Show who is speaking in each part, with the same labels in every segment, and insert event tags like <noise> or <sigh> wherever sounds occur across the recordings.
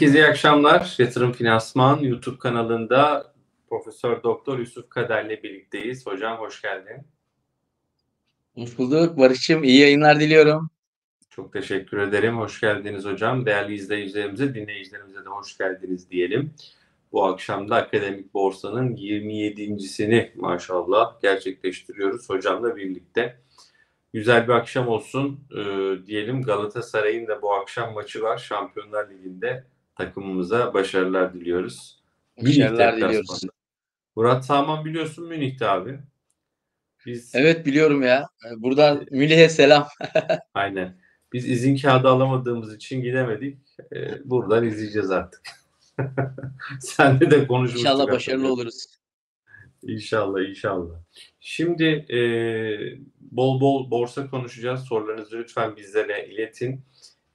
Speaker 1: Herkese iyi akşamlar. Yatırım Finansman YouTube kanalında Profesör Doktor Yusuf Kader'le birlikteyiz. Hocam hoş geldin.
Speaker 2: Hoş bulduk Barış'cığım. İyi yayınlar diliyorum.
Speaker 1: Çok teşekkür ederim. Hoş geldiniz hocam. Değerli izleyicilerimize, dinleyicilerimize de hoş geldiniz diyelim. Bu akşam da Akademik Borsa'nın 27.sini maşallah gerçekleştiriyoruz hocamla birlikte. Güzel bir akşam olsun e, diyelim. Galatasaray'ın da bu akşam maçı var. Şampiyonlar Ligi'nde takımımıza başarılar diliyoruz.
Speaker 2: Başarılar diliyoruz.
Speaker 1: Murat Saman biliyorsun Münih'te abi.
Speaker 2: Biz Evet biliyorum ya. Buradan Münih'e selam. <laughs>
Speaker 1: Aynen. Biz izin kağıdı alamadığımız için gidemedik. Ee, buradan izleyeceğiz artık. <laughs> Sen de konuşmuştuk.
Speaker 2: İnşallah başarılı oluruz.
Speaker 1: İnşallah inşallah. Şimdi e, bol bol borsa konuşacağız. Sorularınızı lütfen bizlere iletin.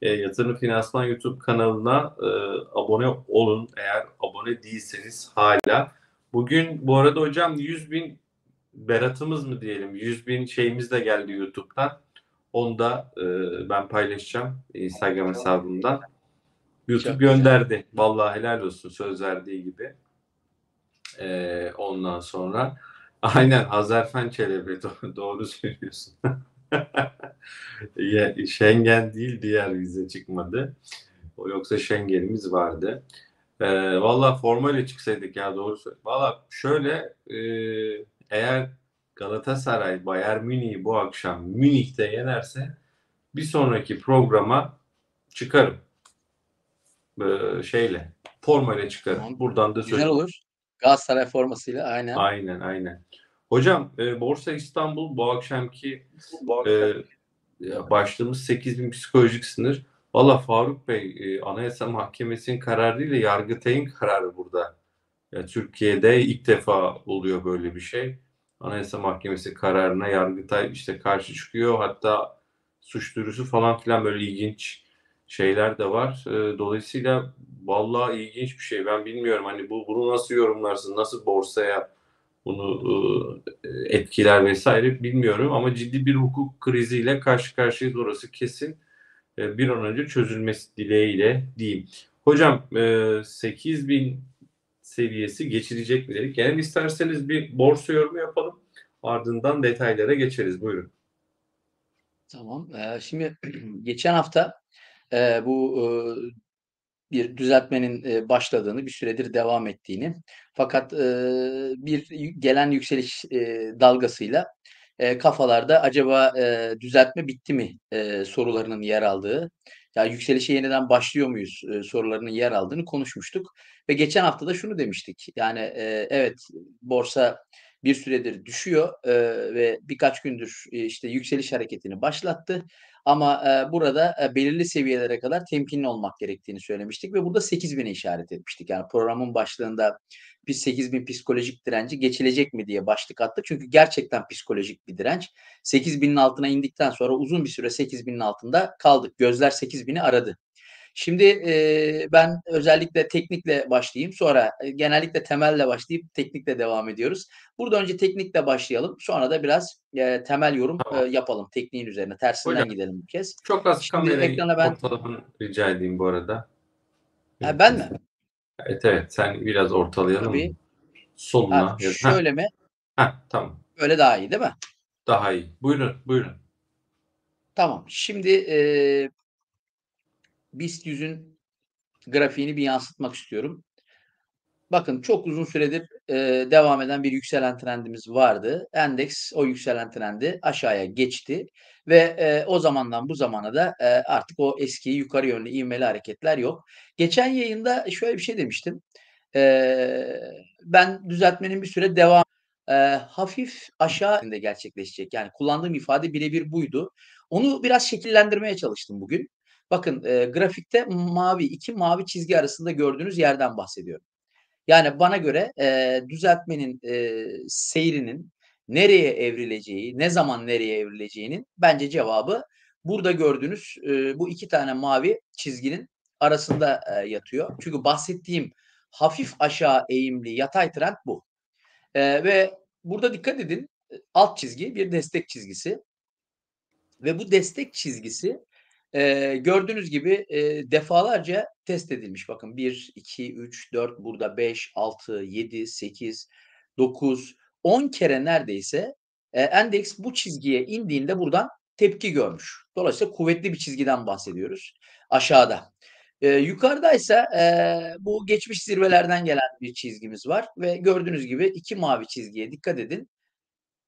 Speaker 1: E, Yatırım Finansman YouTube kanalına e, abone olun eğer abone değilseniz hala. Bugün bu arada hocam 100 bin beratımız mı diyelim 100 bin şeyimiz de geldi YouTube'dan. Onu da e, ben paylaşacağım Instagram hesabımdan. YouTube Çok gönderdi. Güzel. Vallahi helal olsun söz verdiği gibi. E, ondan sonra <laughs> aynen Azerfen Çelebi doğru söylüyorsun. <laughs> <laughs> Schengen değil diğer vize çıkmadı. O yoksa Schengen'imiz vardı. E, Valla formayla çıksaydık ya doğru. Valla şöyle e, eğer Galatasaray Bayern Münih'i bu akşam Münih'te yenerse bir sonraki programa çıkarım. Ee, şeyle formayla çıkarım. Tamam. Buradan da
Speaker 2: söyleyeyim. Güzel olur. Galatasaray formasıyla aynen.
Speaker 1: Aynen aynen. Hocam e, Borsa İstanbul bu akşamki bu akşam. e, başlığımız 8000 psikolojik sınır. Valla Faruk Bey e, Anayasa Mahkemesi'nin kararı değil de Yargıtay'ın kararı burada. Ya, Türkiye'de ilk defa oluyor böyle bir şey. Anayasa Mahkemesi kararına Yargıtay işte karşı çıkıyor. Hatta suç duyurusu falan filan böyle ilginç şeyler de var. E, dolayısıyla vallahi ilginç bir şey. Ben bilmiyorum hani bu bunu nasıl yorumlarsın, nasıl borsaya bunu e, etkiler vesaire bilmiyorum ama ciddi bir hukuk kriziyle karşı karşıyayız orası kesin. E, bir an önce çözülmesi dileğiyle diyeyim. Hocam e, 8 bin seviyesi geçilecek mi dedik. Yani isterseniz bir borsa yorumu yapalım. Ardından detaylara geçeriz. Buyurun.
Speaker 2: Tamam. Ee, şimdi <clears throat> geçen hafta e, bu e, bir düzeltmenin e, başladığını, bir süredir devam ettiğini fakat e, bir gelen yükseliş e, dalgasıyla kafalarda acaba düzeltme bitti mi sorularının yer aldığı, ya yükselişe yeniden başlıyor muyuz sorularının yer aldığını konuşmuştuk. Ve geçen hafta da şunu demiştik. Yani evet borsa bir süredir düşüyor ve birkaç gündür işte yükseliş hareketini başlattı. Ama e, burada e, belirli seviyelere kadar temkinli olmak gerektiğini söylemiştik ve burada 8000'e işaret etmiştik. Yani programın başlığında biz 8000 psikolojik direnci geçilecek mi diye başlık attık. Çünkü gerçekten psikolojik bir direnç. 8000'in altına indikten sonra uzun bir süre 8000'in altında kaldık. Gözler 8000'i aradı. Şimdi e, ben özellikle teknikle başlayayım. Sonra e, genellikle temelle başlayıp teknikle devam ediyoruz. Burada önce teknikle başlayalım. Sonra da biraz e, temel yorum tamam. e, yapalım tekniğin üzerine. Tersinden Hocam, gidelim bu kez.
Speaker 1: Çok az Şimdi kamerayı ben... ortalamanı rica edeyim bu arada.
Speaker 2: Ha, ben mi?
Speaker 1: Evet evet sen biraz ortalayalım. Tabii. Soluna. Ha,
Speaker 2: şöyle ha. mi?
Speaker 1: Ha, tamam.
Speaker 2: Öyle daha iyi değil mi?
Speaker 1: Daha iyi. Buyurun buyurun.
Speaker 2: Tamam. Şimdi e, BIST 100'ün grafiğini bir yansıtmak istiyorum. Bakın çok uzun süredir e, devam eden bir yükselen trendimiz vardı. Endeks o yükselen trendi aşağıya geçti ve e, o zamandan bu zamana da e, artık o eski yukarı yönlü ivmeli hareketler yok. Geçen yayında şöyle bir şey demiştim. E, ben düzeltmenin bir süre devam e, hafif aşağı gerçekleşecek. Yani kullandığım ifade birebir buydu. Onu biraz şekillendirmeye çalıştım bugün. Bakın e, grafikte mavi iki mavi çizgi arasında gördüğünüz yerden bahsediyorum. Yani bana göre e, düzeltmenin e, seyrinin nereye evrileceği, ne zaman nereye evrileceğinin bence cevabı burada gördüğünüz e, bu iki tane mavi çizginin arasında e, yatıyor. Çünkü bahsettiğim hafif aşağı eğimli yatay trend bu. Eee, ve burada dikkat edin, alt çizgi bir destek çizgisi. Ve bu destek çizgisi, eee, gördüğünüz gibi, eee, defalarca test edilmiş. Bakın 1, 2, 3, 4, burada 5, 6, 7, 8, 9, 10 kere neredeyse, eee, endeks bu çizgiye indiğinde buradan tepki görmüş. Dolayısıyla kuvvetli bir çizgiden bahsediyoruz aşağıda. Eee, yukarıdaysa, eee, bu geçmiş zirvelerden gelen bir çizgimiz var ve gördüğünüz gibi 2 mavi çizgiye dikkat edin.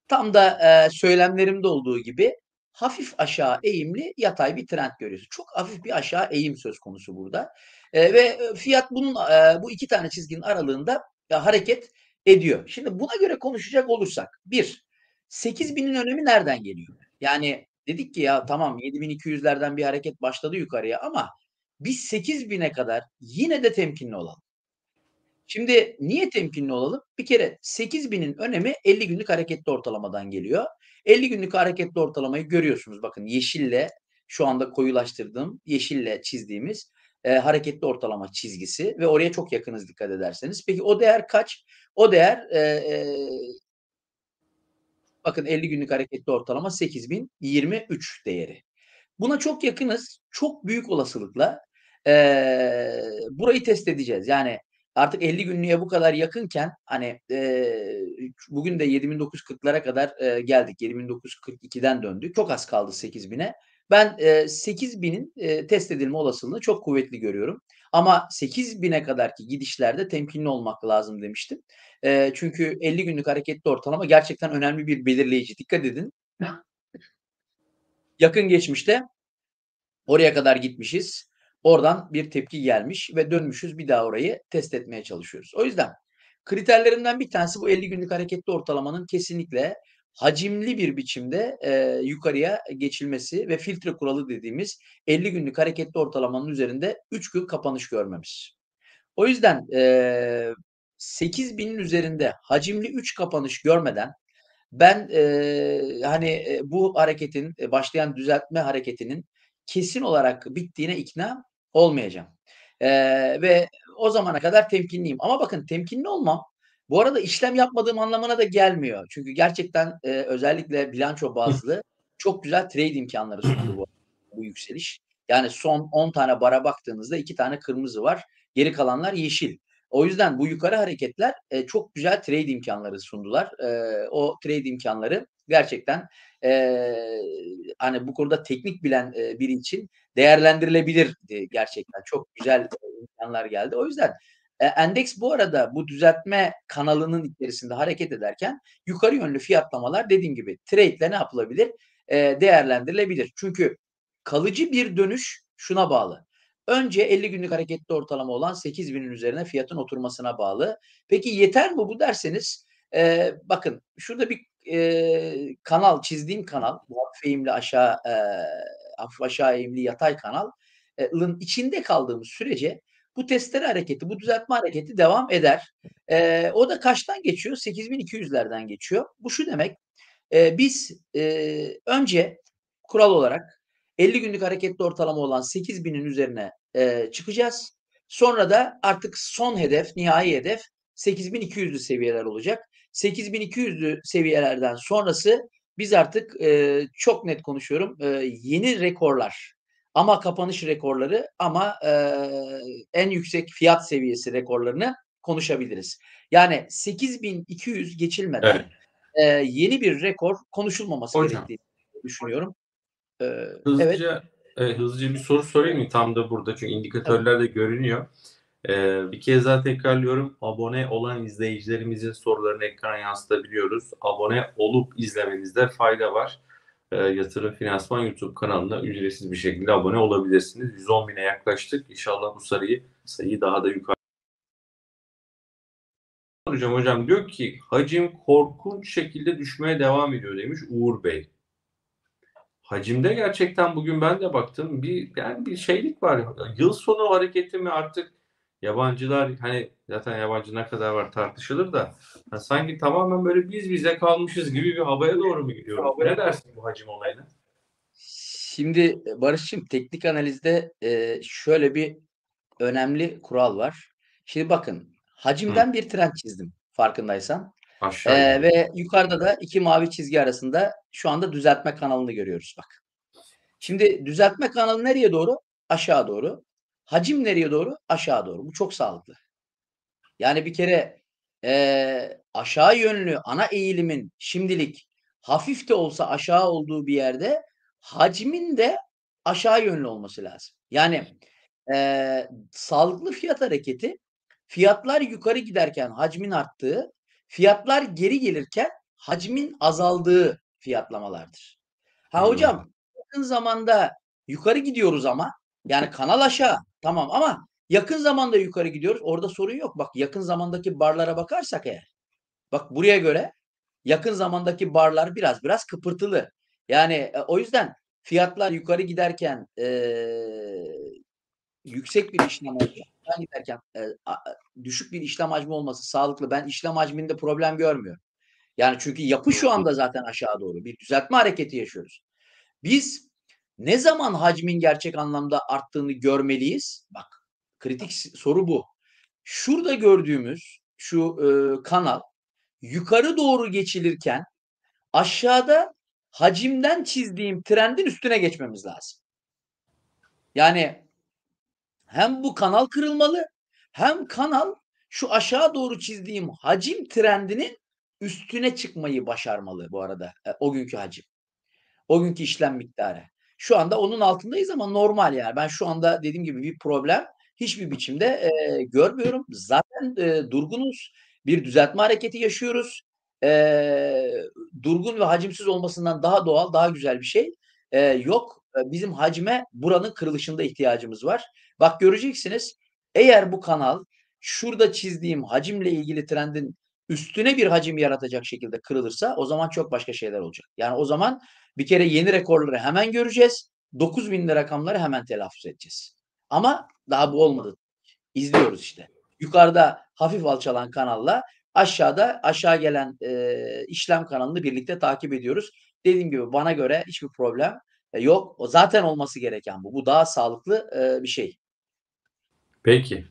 Speaker 2: Tam da, eee, söylemlerimde olduğu gibi hafif aşağı eğimli yatay bir trend görüyoruz. Çok hafif bir aşağı eğim söz konusu burada. Eee, ve, fiyat bunun, eee, bu 2 tane çizginin aralığında ya hareket ediyor. Şimdi buna göre konuşacak olursak 1 8.000'in önemi nereden geliyor? Yani dedik ki ya tamam 7.200'lerden bir hareket başladı yukarıya ama biz 8.000'e kadar yine de temkinli olalım. Şimdi niye temkinli olalım? Bir kere 8.000'in önemi 50 günlük hareketli ortalamadan geliyor. 50 günlük hareketli ortalamayı görüyorsunuz. Bakın yeşille şu anda koyulaştırdığım yeşille çizdiğimiz e, hareketli ortalama çizgisi ve oraya çok yakınız dikkat ederseniz. Peki o değer kaç? O değer e, e, bakın 50 günlük hareketli ortalama 8023 değeri. Buna çok yakınız. Çok büyük olasılıkla e, burayı test edeceğiz. Yani artık 50 günlüğe bu kadar yakınken hani e, bugün de 7940'lara kadar e, geldik. 7942'den döndük. Çok az kaldı 8000'e. Ben e, 8000'in e, test edilme olasılığını çok kuvvetli görüyorum. Ama 8000'e kadarki gidişlerde temkinli olmak lazım demiştim. E, çünkü 50 günlük hareketli ortalama gerçekten önemli bir belirleyici. Dikkat edin. <laughs> Yakın geçmişte oraya kadar gitmişiz. Oradan bir tepki gelmiş ve dönmüşüz bir daha orayı test etmeye çalışıyoruz. O yüzden kriterlerimden bir tanesi bu 50 günlük hareketli ortalamanın kesinlikle hacimli bir biçimde e, yukarıya geçilmesi ve filtre kuralı dediğimiz 50 günlük hareketli ortalamanın üzerinde 3 gün kapanış görmemiz. O yüzden e, 8000'in üzerinde hacimli 3 kapanış görmeden ben e, hani e, bu hareketin e, başlayan düzeltme hareketinin kesin olarak bittiğine ikna olmayacağım. Eee, ve o zamana kadar temkinliyim. Ama bakın temkinli olmam bu arada işlem yapmadığım anlamına da gelmiyor. Çünkü gerçekten, eee, özellikle bilanço bazlı çok güzel trade imkânları sundu bu bu yükseliş. Yani son 10 tane bara baktığınızda 2 tane kırmızı var. Geri kalanlar yeşil. O yüzden bu yukarı hareketler, eee, çok güzel trade imkânları sundular. Eee, o trade imkânları gerçekten, eee, hani bu konuda teknik bilen, eee, biri için değerlendirilebilir di gerçekten. Çok güzel imkânlar geldi. O yüzden, eee, endeks bu arada bu düzeltme kanalının içerisinde hareket ederken yukarı yönlü fiyatlamalar dediğim gibi trade'le ne yapılabilir? Eee, değerlendirilebilir. Çünkü kalıcı bir dönüş şuna bağlı. Önce 50 günlük hareketli ortalama olan 8000'in üzerine fiyatın oturmasına bağlı. Peki yeter mi bu derseniz, eee, bakın şurada bir, eee, kanal, çizdiğim kanal, bu eğimli aşağı, eee, hafif aşağı eğimli yatay kanal eee, lın içinde kaldığımız sürece bu testere hareketi, bu düzeltme hareketi devam eder. Eee, o da kaçtan geçiyor? 8200'lerden geçiyor. Bu şu demek, eee, biz, eee, önce kural olarak 50 günlük hareketli ortalama olan 8000'in üzerine, eee, çıkacağız. Sonra da artık son hedef, nihai hedef 8200'lü seviyeler olacak. 8200'lü seviyelerden sonrası biz artık, eee, çok net konuşuyorum, eee, yeni rekorlar ama kapanış rekorları ama, eee, en yüksek fiyat seviyesi rekorlarını konuşabiliriz. Yani 8200 geçilmeden,
Speaker 1: Evet.
Speaker 2: eee, yeni bir rekor konuşulmaması
Speaker 1: Hocam.
Speaker 2: gerektiğini düşünüyorum. Evet.
Speaker 1: Hızlıca, eee, hızlıca bir soru sorayım mı? Tam da burada çünkü indikatörler de görünüyor. Eee, bir kez daha tekrarlıyorum. Abone olan izleyicilerimizin sorularını ekrana yansıtabiliyoruz. Abone olup izlemenizde fayda var. Eee, Yatırım Finansman YouTube kanalına ücretsiz bir şekilde abone olabilirsiniz. 110.000'e yaklaştık. İnşallah bu sayıyı sayıyı daha da yukarı Hocam hocam diyor ki hacim korkunç şekilde düşmeye devam ediyor demiş Uğur Bey. Hacimde gerçekten bugün ben de baktım bir yani bir şeylik var. Yıl sonu hareketi mi artık yabancılar hani zaten yabancı ne kadar var tartışılır da hani sanki tamamen böyle biz bize kalmışız gibi bir havaya doğru mu gidiyoruz? Ne dersin bu hacim olayına?
Speaker 2: Şimdi Barış'cığım teknik analizde, eee, şöyle bir önemli kural var. Şimdi bakın
Speaker 1: Hı.
Speaker 2: hacimden bir trend çizdim farkındaysan.
Speaker 1: Aşağı
Speaker 2: Ee, ve yukarıda da iki mavi çizgi arasında şu anda düzeltme kanalını görüyoruz bak. Şimdi düzeltme kanalı nereye doğru? Aşağı doğru. Hacim nereye doğru? Aşağı doğru. Bu çok sağlıklı. Yani bir kere eee, aşağı yönlü ana eğilimin şimdilik hafif de olsa aşağı olduğu bir yerde hacmin de aşağı yönlü olması lazım. Yani eee, sağlıklı fiyat hareketi fiyatlar yukarı giderken hacmin arttığı, fiyatlar geri gelirken hacmin azaldığı fiyatlamalardır. Ha
Speaker 1: Hmm.
Speaker 2: hocam yakın zamanda yukarı gidiyoruz ama yani kanal aşağı tamam ama yakın zamanda yukarı gidiyoruz. Orada sorun yok. Bak yakın zamandaki barlara bakarsak eğer. Bak buraya göre yakın zamandaki barlar biraz biraz kıpırtılı. Yani e, o yüzden fiyatlar yukarı giderken eee, yüksek bir işlem hacmi giderken e, a- düşük bir işlem hacmi olması sağlıklı. Ben işlem hacminde problem görmüyorum. Yani çünkü yapı şu anda zaten aşağı doğru. Bir düzeltme hareketi yaşıyoruz. Biz ne zaman hacmin gerçek anlamda arttığını görmeliyiz? Bak kritik soru bu. Şurada gördüğümüz şu e, kanal yukarı doğru geçilirken aşağıda hacimden çizdiğim trendin üstüne geçmemiz lazım. Yani hem bu kanal kırılmalı hem kanal şu aşağı doğru çizdiğim hacim trendinin üstüne çıkmayı başarmalı bu arada e, o günkü hacim. O günkü işlem miktarı. Şu anda onun altındayız ama normal yani. Ben şu anda dediğim gibi bir problem hiçbir biçimde e, görmüyorum. Zaten e, durgunuz. Bir düzeltme hareketi yaşıyoruz. E, durgun ve hacimsiz olmasından daha doğal, daha güzel bir şey e, yok. Bizim hacme buranın kırılışında ihtiyacımız var. Bak göreceksiniz. Eğer bu kanal şurada çizdiğim hacimle ilgili trendin üstüne bir hacim yaratacak şekilde kırılırsa o zaman çok başka şeyler olacak. Yani o zaman bir kere yeni rekorları hemen göreceğiz. 9000'li rakamları hemen telaffuz edeceğiz. Ama daha bu olmadı. İzliyoruz işte. Yukarıda hafif alçalan kanalla aşağıda aşağı gelen e, işlem kanalını birlikte takip ediyoruz. Dediğim gibi bana göre hiçbir problem e, yok. O zaten olması gereken bu. Bu daha sağlıklı e, bir şey.
Speaker 1: Peki.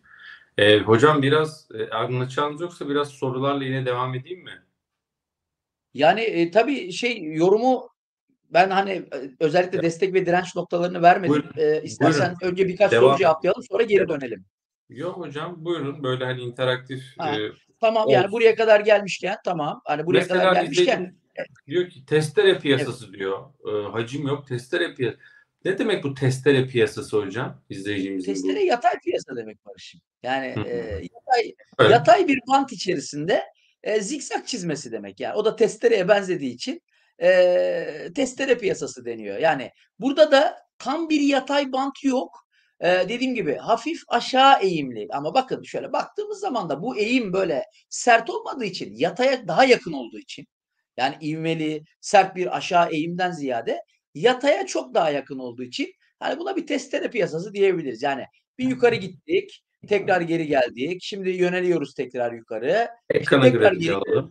Speaker 1: Ee, hocam biraz e, anlatacağınız yoksa biraz sorularla yine devam edeyim mi?
Speaker 2: Yani e, tabii şey yorumu ben hani e, özellikle destek ve direnç noktalarını vermedim.
Speaker 1: Buyurun,
Speaker 2: E, istersen
Speaker 1: buyurun.
Speaker 2: önce birkaç
Speaker 1: Devam.
Speaker 2: soru cevaplayalım sonra geri dönelim.
Speaker 1: Yok hocam buyurun böyle hani interaktif
Speaker 2: Ha,
Speaker 1: e,
Speaker 2: Tamam yani
Speaker 1: olsun.
Speaker 2: buraya kadar gelmişken tamam. Hani buraya kadar
Speaker 1: Mesela
Speaker 2: gelmişken
Speaker 1: izleyici diyor ki testere piyasası diyor. E, hacim yok testere piyasası. Ne demek bu testere piyasası hocam? İzleyicimizin
Speaker 2: testere yatay piyasa demek Barış'ım. Yani
Speaker 1: Hı
Speaker 2: e, yatay,
Speaker 1: Evet.
Speaker 2: yatay bir bant içerisinde e, zikzak çizmesi demek yani. O da testereye benzediği için e, testere piyasası deniyor. Yani burada da tam bir yatay bant yok. E, dediğim gibi hafif aşağı eğimli ama bakın şöyle baktığımız zaman da bu eğim böyle sert olmadığı için yataya daha yakın olduğu için yani ivmeli sert bir aşağı eğimden ziyade yataya çok daha yakın olduğu için hani buna bir testere piyasası diyebiliriz. Yani bir yukarı gittik, tekrar geri geldik. Şimdi yöneliyoruz tekrar yukarı.
Speaker 1: Ekrana
Speaker 2: tekrar
Speaker 1: grafiği
Speaker 2: geri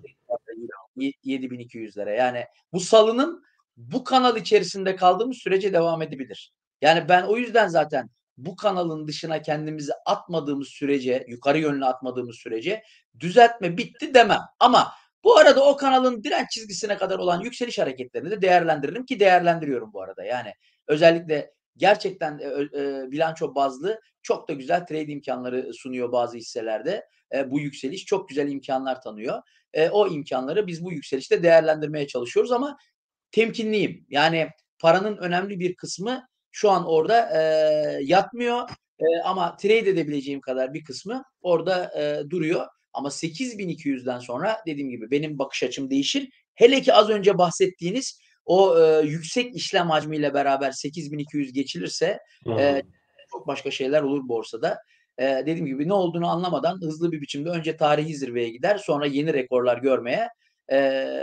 Speaker 2: y- 7200'lere. Yani bu salının bu kanal içerisinde kaldığımız sürece devam edebilir. Yani ben o yüzden zaten bu kanalın dışına kendimizi atmadığımız sürece, yukarı yönlü atmadığımız sürece düzeltme bitti demem. Ama bu arada o kanalın direnç çizgisine kadar olan yükseliş hareketlerini de değerlendiririm ki değerlendiriyorum bu arada. Yani özellikle gerçekten e, e, bilanço bazlı çok da güzel trade imkanları sunuyor bazı hisselerde. E, bu yükseliş çok güzel imkanlar tanıyor. E, o imkanları biz bu yükselişte değerlendirmeye çalışıyoruz ama temkinliyim. Yani paranın önemli bir kısmı şu an orada e, yatmıyor E, ama trade edebileceğim kadar bir kısmı orada e, duruyor. Ama 8200'den sonra dediğim gibi benim bakış açım değişir. Hele ki az önce bahsettiğiniz o e, yüksek işlem hacmiyle beraber 8200 geçilirse e, çok başka şeyler olur borsada. E, dediğim gibi ne olduğunu anlamadan hızlı bir biçimde önce tarihi zirveye gider sonra yeni rekorlar görmeye e,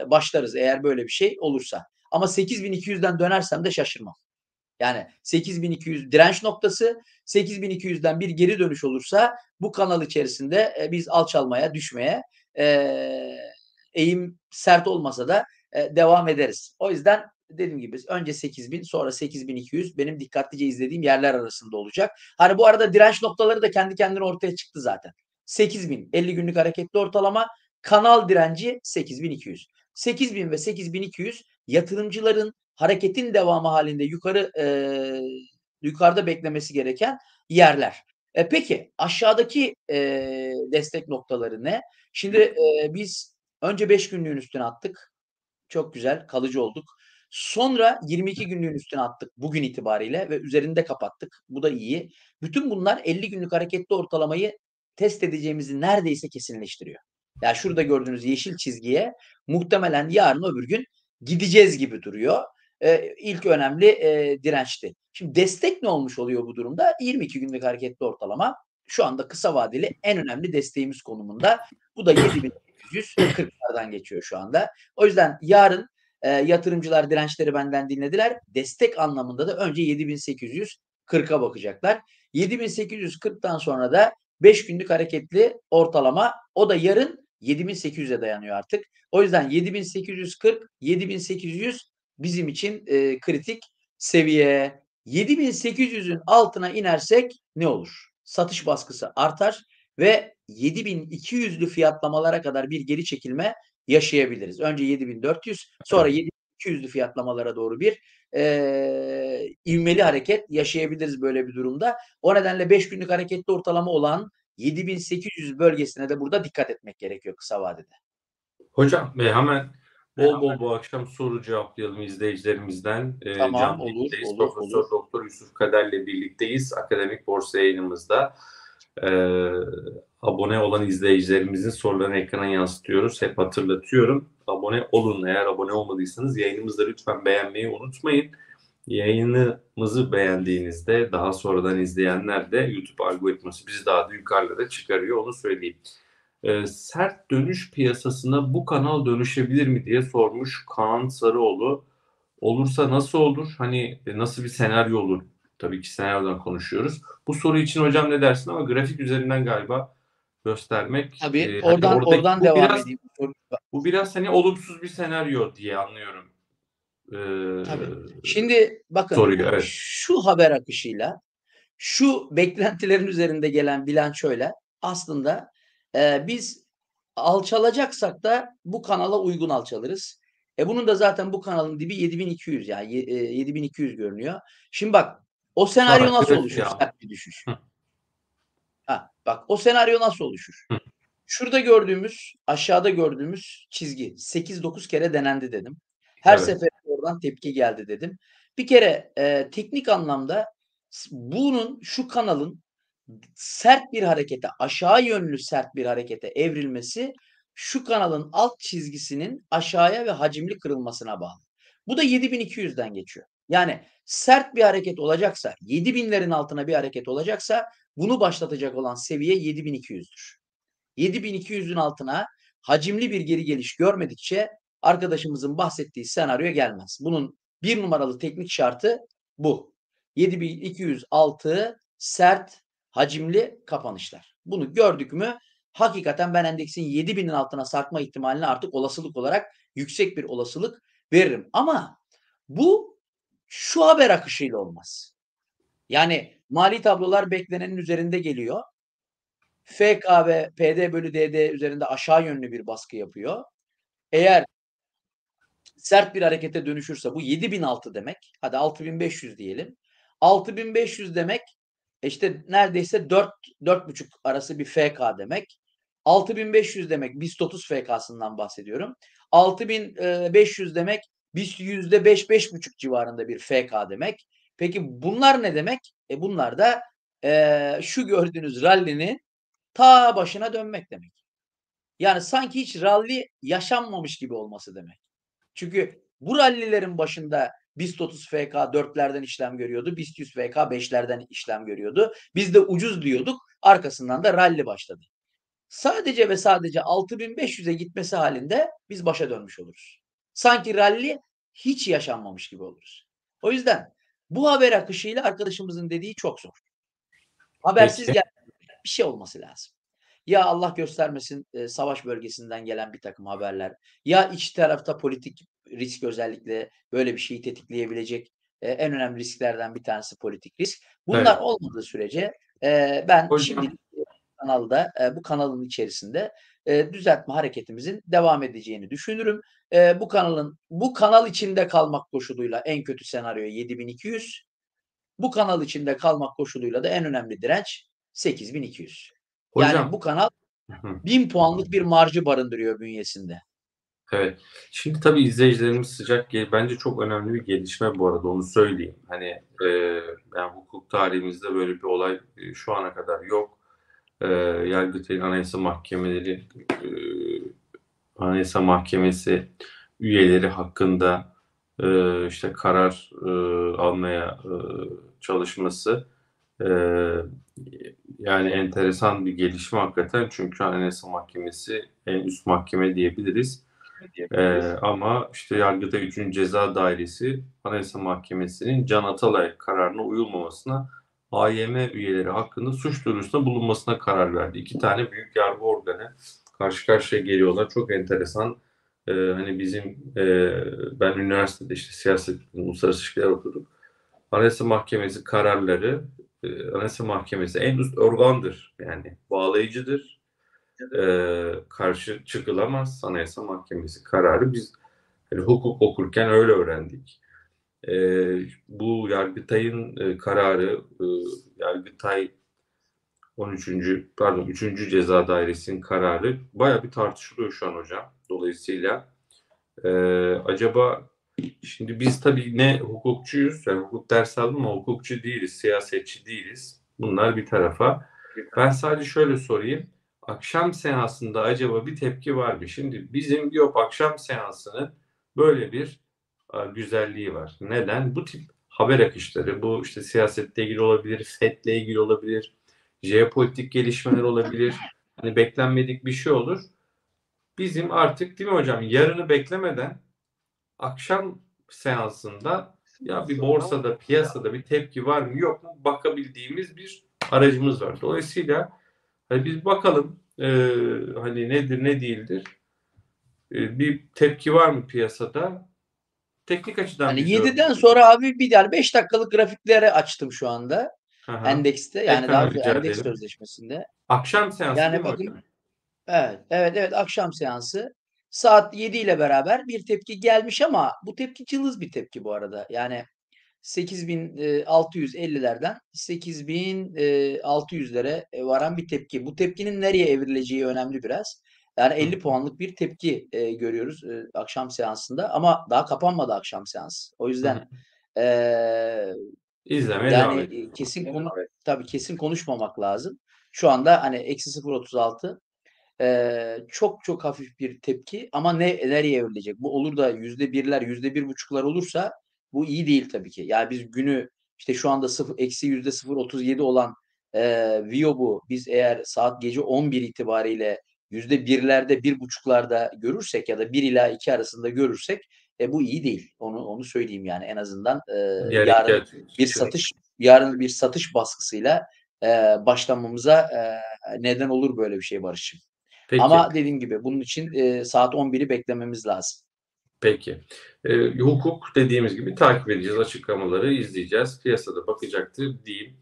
Speaker 2: başlarız eğer böyle bir şey olursa. Ama 8200'den dönersem de şaşırmam. Yani 8200 direnç noktası 8200'den bir geri dönüş olursa bu kanal içerisinde e, biz alçalmaya, düşmeye e, eğim sert olmasa da e, devam ederiz. O yüzden dediğim gibi önce 8000 sonra 8200 benim dikkatlice izlediğim yerler arasında olacak. Hani bu arada direnç noktaları da kendi kendine ortaya çıktı zaten. 8000 50 günlük hareketli ortalama Kanal direnci 8200. 8000 ve 8200 yatırımcıların hareketin devamı halinde yukarı e, yukarıda beklemesi gereken yerler. E, peki aşağıdaki e, destek noktaları ne? Şimdi e, biz önce 5 günlüğün üstüne attık. Çok güzel, kalıcı olduk. Sonra 22 günlüğün üstüne attık bugün itibariyle ve üzerinde kapattık. Bu da iyi. Bütün bunlar 50 günlük hareketli ortalamayı test edeceğimizi neredeyse kesinleştiriyor. Yani şurada gördüğünüz yeşil çizgiye muhtemelen yarın öbür gün gideceğiz gibi duruyor. Ee, ilk önemli e, dirençti. Şimdi destek ne olmuş oluyor bu durumda? 22 günlük hareketli ortalama şu anda kısa vadeli en önemli desteğimiz konumunda. Bu da 7840'lardan geçiyor şu anda. O yüzden yarın e, yatırımcılar dirençleri benden dinlediler. Destek anlamında da önce 7840'a bakacaklar. 7840'tan sonra da 5 günlük hareketli ortalama o da yarın 7800'e dayanıyor artık. O yüzden 7840, 7800 bizim için e, kritik seviye. 7800'ün altına inersek ne olur? Satış baskısı artar ve 7200'lü fiyatlamalara kadar bir geri çekilme yaşayabiliriz. Önce 7400 sonra 7200'lü fiyatlamalara doğru bir e, ivmeli hareket yaşayabiliriz böyle bir durumda. O nedenle 5 günlük hareketli ortalama olan 7800 bölgesine de burada dikkat etmek gerekiyor kısa vadede.
Speaker 1: Hocam e, hemen bol bol bu akşam soru cevaplayalım izleyicilerimizden.
Speaker 2: E, tamam Can olur, olur,
Speaker 1: Profesör
Speaker 2: olur.
Speaker 1: Doktor Yusuf Kader'le birlikteyiz. Akademik Borsa yayınımızda. Ee, abone olan izleyicilerimizin sorularını ekrana yansıtıyoruz. Hep hatırlatıyorum. Abone olun. Eğer abone olmadıysanız yayınımızda lütfen beğenmeyi unutmayın. Yayınımızı beğendiğinizde daha sonradan izleyenler de YouTube algoritması bizi daha da yukarıda çıkarıyor onu söyleyeyim. Ee, sert dönüş piyasasına bu kanal dönüşebilir mi diye sormuş Kaan Sarıoğlu. Olursa nasıl olur? Hani e, nasıl bir senaryo olur? Tabii ki senaryodan konuşuyoruz. Bu soru için hocam ne dersin ama grafik üzerinden galiba göstermek.
Speaker 2: Tabii e, oradan hani oradan devam
Speaker 1: biraz,
Speaker 2: edeyim.
Speaker 1: Bu biraz hani olumsuz bir senaryo diye anlıyorum.
Speaker 2: Ee, Tabii. Şimdi bakın
Speaker 1: soruyu, evet.
Speaker 2: şu haber akışıyla şu beklentilerin üzerinde gelen bilançoyla aslında e, biz alçalacaksak da bu kanala uygun alçalırız. E bunun da zaten bu kanalın dibi 7200 yani e, 7200 görünüyor. Şimdi bak o senaryo Sonra, nasıl oluşur? Sert bir düşüş. Hı. Ha, bak o senaryo nasıl oluşur? Hı. Şurada gördüğümüz, aşağıda gördüğümüz çizgi 8-9 kere denendi dedim. Her evet. seferinde oradan tepki geldi dedim. Bir kere e, teknik anlamda bunun şu kanalın sert bir harekete, aşağı yönlü sert bir harekete evrilmesi şu kanalın alt çizgisinin aşağıya ve hacimli kırılmasına bağlı. Bu da 7200'den geçiyor. Yani sert bir hareket olacaksa, 7000'lerin altına bir hareket olacaksa bunu başlatacak olan seviye 7200'dür. 7200'ün altına hacimli bir geri geliş görmedikçe arkadaşımızın bahsettiği senaryo gelmez. Bunun bir numaralı teknik şartı bu. 7206 sert hacimli kapanışlar. Bunu gördük mü hakikaten ben endeksin 7000'in altına sarkma ihtimalini artık olasılık olarak yüksek bir olasılık veririm. Ama bu şu haber akışıyla olmaz. Yani mali tablolar beklenenin üzerinde geliyor. FK ve PD bölü DD üzerinde aşağı yönlü bir baskı yapıyor. Eğer sert bir harekete dönüşürse bu 7006 demek. Hadi 6500 diyelim. 6500 demek işte neredeyse 4 4,5 arası bir FK demek. 6500 demek BIST 30 FK'sından bahsediyorum. 6500 demek BIST %5 5,5 civarında bir FK demek. Peki bunlar ne demek? E bunlar da e, şu gördüğünüz rallinin ta başına dönmek demek. Yani sanki hiç rally yaşanmamış gibi olması demek. Çünkü bu rallilerin başında BIST 30 FK 4'lerden işlem görüyordu. BIST 100 FK 5'lerden işlem görüyordu. Biz de ucuz diyorduk. Arkasından da rally başladı. Sadece ve sadece 6500'e gitmesi halinde biz başa dönmüş oluruz. Sanki rally hiç yaşanmamış gibi oluruz. O yüzden bu haber akışıyla arkadaşımızın dediği çok zor. Habersiz gel bir şey olması lazım. Ya Allah göstermesin e, savaş bölgesinden gelen bir takım haberler. Ya iç tarafta politik risk özellikle böyle bir şeyi tetikleyebilecek e, en önemli risklerden bir tanesi politik risk. Bunlar evet. olmadığı sürece e, ben
Speaker 1: Hocam,
Speaker 2: şimdi kanalda, eee, bu kanalın içerisinde, eee, düzeltme hareketimizin devam edeceğini düşünürüm. Eee, bu kanalın bu kanal içinde kalmak koşuluyla en kötü senaryo 7.200. Bu kanal içinde kalmak koşuluyla da en önemli direnç 8.200. Yani
Speaker 1: Hocam
Speaker 2: bu kanal
Speaker 1: Hı hı.
Speaker 2: 1000 puanlık bir marjı barındırıyor bünyesinde.
Speaker 1: Evet. Şimdi tabii izleyicilerimiz sıcak gel bence çok önemli bir gelişme bu arada onu söyleyeyim. Hani eee, yani hukuk tarihimizde böyle bir olay e, şu ana kadar yok. Eee Yargıtay'ın Anayasa Mahkemeleri eee, Anayasa Mahkemesi üyeleri hakkında eee, işte karar eee, almaya eee, çalışması eee, yani enteresan bir gelişme hakikaten çünkü Anayasa Mahkemesi en üst mahkeme diyebiliriz. Ee, ama işte Yargıtay 3. Ceza Dairesi Anayasa Mahkemesi'nin Can Atalay kararına uyulmamasına AYM üyeleri hakkında suç duyurusunda bulunmasına karar verdi. İki tane büyük yargı organı karşı karşıya geliyorlar. Çok enteresan. Ee, hani bizim e, ben üniversitede işte siyaset, uluslararası ilişkiler okuduk. Anayasa Mahkemesi kararları e, Anayasa Mahkemesi en üst organdır. Yani bağlayıcıdır e, karşı çıkılamaz Anayasa Mahkemesi kararı. Biz hani, hukuk okurken öyle öğrendik. E, bu Yargıtay'ın e, kararı, e, Yargıtay 13. pardon 3. Ceza Dairesi'nin kararı baya bir tartışılıyor şu an hocam. Dolayısıyla e, acaba şimdi biz tabii ne hukukçuyuz, yani hukuk ders aldım ama hukukçu değiliz, siyasetçi değiliz. Bunlar bir tarafa. Ben sadece şöyle sorayım akşam seansında acaba bir tepki var mı? Şimdi bizim yok akşam seansının böyle bir a, güzelliği var. Neden? Bu tip haber akışları, bu işte siyasetle ilgili olabilir, FED'le ilgili olabilir, jeopolitik gelişmeler olabilir. Hani beklenmedik bir şey olur. Bizim artık değil mi hocam yarını beklemeden akşam seansında ya bir borsada, piyasada bir tepki var mı yok mu bakabildiğimiz bir aracımız var. Dolayısıyla hani biz bakalım e, hani nedir ne değildir. E, bir tepki var mı piyasada? Teknik açıdan
Speaker 2: Hani
Speaker 1: biz
Speaker 2: 7'den
Speaker 1: gördük.
Speaker 2: sonra abi bir yani 5 dakikalık grafikleri açtım şu anda.
Speaker 1: Aha.
Speaker 2: Endekste yani
Speaker 1: Ekrana
Speaker 2: daha
Speaker 1: rica
Speaker 2: endeks sözleşmesinde.
Speaker 1: Akşam seansı
Speaker 2: Yani bakın
Speaker 1: hocam?
Speaker 2: Evet, evet, evet akşam seansı. Saat 7 ile beraber bir tepki gelmiş ama bu tepki cılız bir tepki bu arada. Yani 8650'lerden 8600'lere e, varan bir tepki. Bu tepkinin nereye evrileceği önemli biraz. Yani 50 puanlık bir tepki e, görüyoruz e, akşam seansında ama daha kapanmadı akşam seansı. O yüzden eee
Speaker 1: İzlemeye devam
Speaker 2: yani e, kesin konu tabii kesin konuşmamak lazım. Şu anda hani eksi 0.36 eee, çok çok hafif bir tepki ama ne nereye evrilecek? Bu olur da %1'ler, %1.5'lar olursa bu iyi değil tabii ki. Yani biz günü işte şu anda sıfır eksi %0.37 olan eee, VIOB'u biz eğer saat gece 11 itibariyle %1'lerde, 1.5'larda görürsek ya da 1 ila 2 arasında görürsek e, bu iyi değil. Onu onu söyleyeyim yani en azından
Speaker 1: Diğer
Speaker 2: yarın
Speaker 1: iki
Speaker 2: bir satış yarın bir satış baskısıyla eee, başlamamıza eee, neden olur böyle bir şey Barış'cığım.
Speaker 1: Peki.
Speaker 2: Ama dediğim gibi bunun için eee, saat 11'i beklememiz lazım.
Speaker 1: Peki. Ee, hukuk dediğimiz gibi takip edeceğiz. Açıklamaları izleyeceğiz. Piyasada bakacaktır diyeyim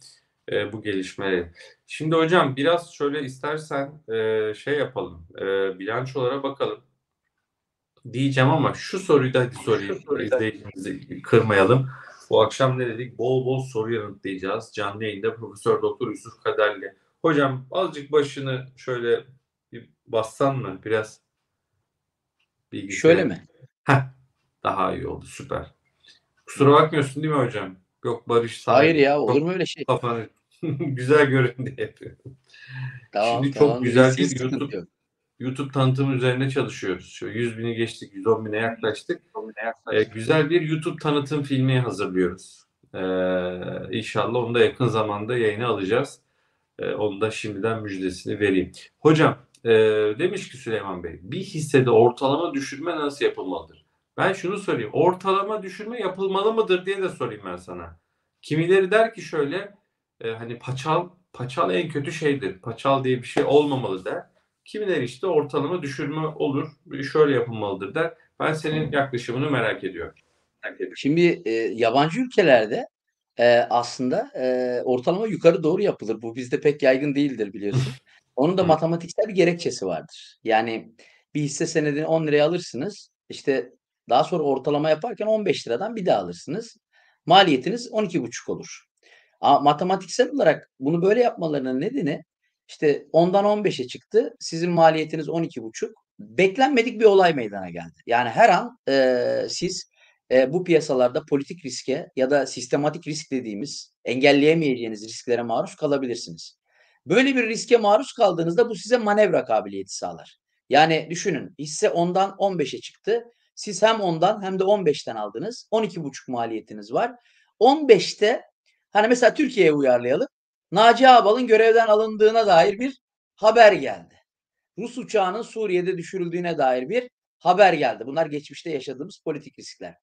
Speaker 1: e, bu gelişmeleri. Şimdi hocam biraz şöyle istersen e, şey yapalım. E, bilançolara bakalım. Diyeceğim ama şu soruyu da hadi sorayım. İzleyicimizi kırmayalım. Bu akşam ne dedik? Bol bol soru yanıtlayacağız. Canlı yayında Profesör Doktor Yusuf Kaderli. Hocam azıcık başını şöyle bir bassan mı? Biraz bilgisayar.
Speaker 2: Şöyle mi?
Speaker 1: Heh, daha iyi oldu. Süper. Kusura bakmıyorsun değil mi hocam? Yok Barış sana
Speaker 2: Hayır ya
Speaker 1: çok
Speaker 2: olur mu öyle şey?
Speaker 1: kafanı <laughs> güzel görün diye yapıyorum.
Speaker 2: Tamam
Speaker 1: Şimdi çok
Speaker 2: tamam.
Speaker 1: güzel
Speaker 2: Hiç
Speaker 1: bir YouTube
Speaker 2: yok.
Speaker 1: YouTube tanıtımı üzerine çalışıyoruz. Şu 100 bini geçtik, 110 bine yaklaştık. Ee, güzel bir YouTube tanıtım filmi hazırlıyoruz. Ee, inşallah onu da yakın zamanda yayına alacağız. Ee, onu da şimdiden müjdesini vereyim. Hocam e, demiş ki Süleyman Bey, bir hissede ortalama düşürme nasıl yapılmalıdır? Ben şunu sorayım, ortalama düşürme yapılmalı mıdır diye de sorayım ben sana. Kimileri der ki şöyle, e, hani paçal paçal en kötü şeydir. Paçal diye bir şey olmamalı der. Kimileri işte ortalama düşürme olur, şöyle yapılmalıdır der. Ben senin yaklaşımını merak ediyorum.
Speaker 2: Şimdi e, yabancı ülkelerde e, aslında e, ortalama yukarı doğru yapılır. Bu bizde pek yaygın değildir biliyorsun. <laughs> Onun da
Speaker 1: Hı.
Speaker 2: matematiksel bir gerekçesi vardır. Yani bir hisse senedini 10 liraya alırsınız. İşte daha sonra ortalama yaparken 15 liradan bir daha alırsınız. Maliyetiniz 12,5 olur. Ama matematiksel olarak bunu böyle yapmalarının nedeni işte 10'dan 15'e çıktı. Sizin maliyetiniz 12,5. Beklenmedik bir olay meydana geldi. Yani her an e, siz e, bu piyasalarda politik riske ya da sistematik risk dediğimiz engelleyemeyeceğiniz risklere maruz kalabilirsiniz. Böyle bir riske maruz kaldığınızda bu size manevra kabiliyeti sağlar. Yani düşünün hisse 10'dan 15'e çıktı. Siz hem 10'dan hem de 15'ten aldınız. 12,5 maliyetiniz var. 15'te hani mesela Türkiye'ye uyarlayalım. Naci Ağbal'ın görevden alındığına dair bir haber geldi. Rus uçağının Suriye'de düşürüldüğüne dair bir haber geldi. Bunlar geçmişte yaşadığımız politik riskler.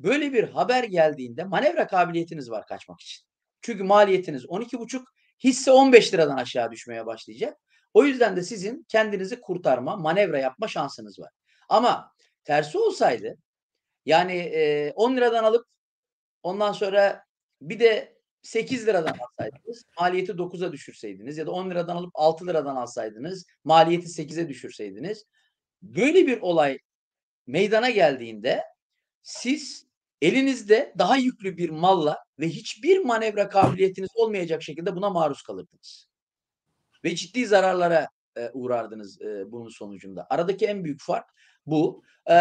Speaker 2: Böyle bir haber geldiğinde manevra kabiliyetiniz var kaçmak için. Çünkü maliyetiniz 12,5, hisse 15 liradan aşağı düşmeye başlayacak. O yüzden de sizin kendinizi kurtarma, manevra yapma şansınız var. Ama tersi olsaydı yani e, 10 liradan alıp ondan sonra bir de 8 liradan alsaydınız, maliyeti 9'a düşürseydiniz ya da 10 liradan alıp 6 liradan alsaydınız, maliyeti 8'e düşürseydiniz böyle bir olay meydana geldiğinde siz elinizde daha yüklü bir malla ve hiçbir manevra kabiliyetiniz olmayacak şekilde buna maruz kalırdınız. Ve ciddi zararlara e, uğrardınız e, bunun sonucunda. Aradaki en büyük fark bu. E,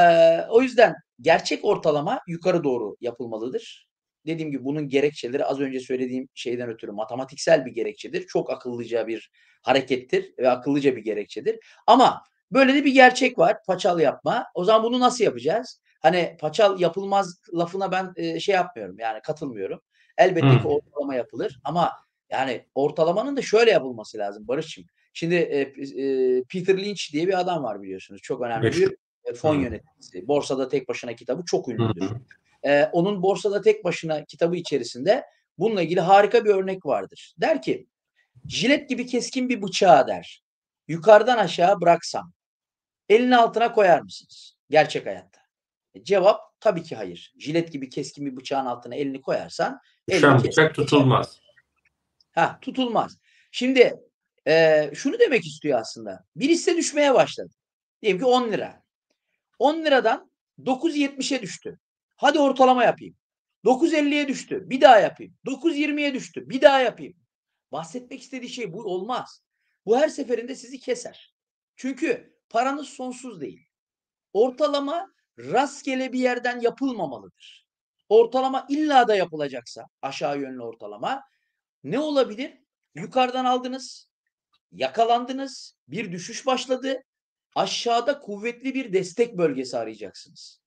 Speaker 2: o yüzden gerçek ortalama yukarı doğru yapılmalıdır. Dediğim gibi bunun gerekçeleri az önce söylediğim şeyden ötürü matematiksel bir gerekçedir. Çok akıllıca bir harekettir ve akıllıca bir gerekçedir. Ama böyle de bir gerçek var. Paçal yapma. O zaman bunu nasıl yapacağız? Hani paçal yapılmaz lafına ben e, şey yapmıyorum. Yani katılmıyorum. Elbette
Speaker 1: Hı.
Speaker 2: ki ortalama yapılır ama yani ortalamanın da şöyle yapılması lazım Barış'cığım. Şimdi e, e, Peter Lynch diye bir adam var biliyorsunuz. Çok önemli
Speaker 1: Meşhur.
Speaker 2: bir e, fon
Speaker 1: Hı.
Speaker 2: yöneticisi. Borsada Tek Başına kitabı çok ünlüdür.
Speaker 1: hı.
Speaker 2: E, onun Borsada Tek Başına kitabı içerisinde bununla ilgili harika bir örnek vardır. Der ki jilet gibi keskin bir bıçağı der. Yukarıdan aşağı bıraksam elin altına koyar mısınız? Gerçek hayatta. E, cevap tabii ki hayır. Jilet gibi keskin bir bıçağın altına elini koyarsan elini
Speaker 1: bıçak tutulmaz.
Speaker 2: Ha, tutulmaz. Şimdi e, şunu demek istiyor aslında. Bir hisse düşmeye başladı. Diyelim ki 10 lira. 10 liradan 9.70'e düştü. Hadi ortalama yapayım. 9.50'ye düştü. Bir daha yapayım. 9.20'ye düştü. Bir daha yapayım. Bahsetmek istediği şey bu olmaz. Bu her seferinde sizi keser. Çünkü paranız sonsuz değil. Ortalama rastgele bir yerden yapılmamalıdır. Ortalama illa da yapılacaksa aşağı yönlü ortalama ne olabilir? Yukarıdan aldınız, yakalandınız, bir düşüş başladı. Aşağıda kuvvetli bir destek bölgesi arayacaksınız.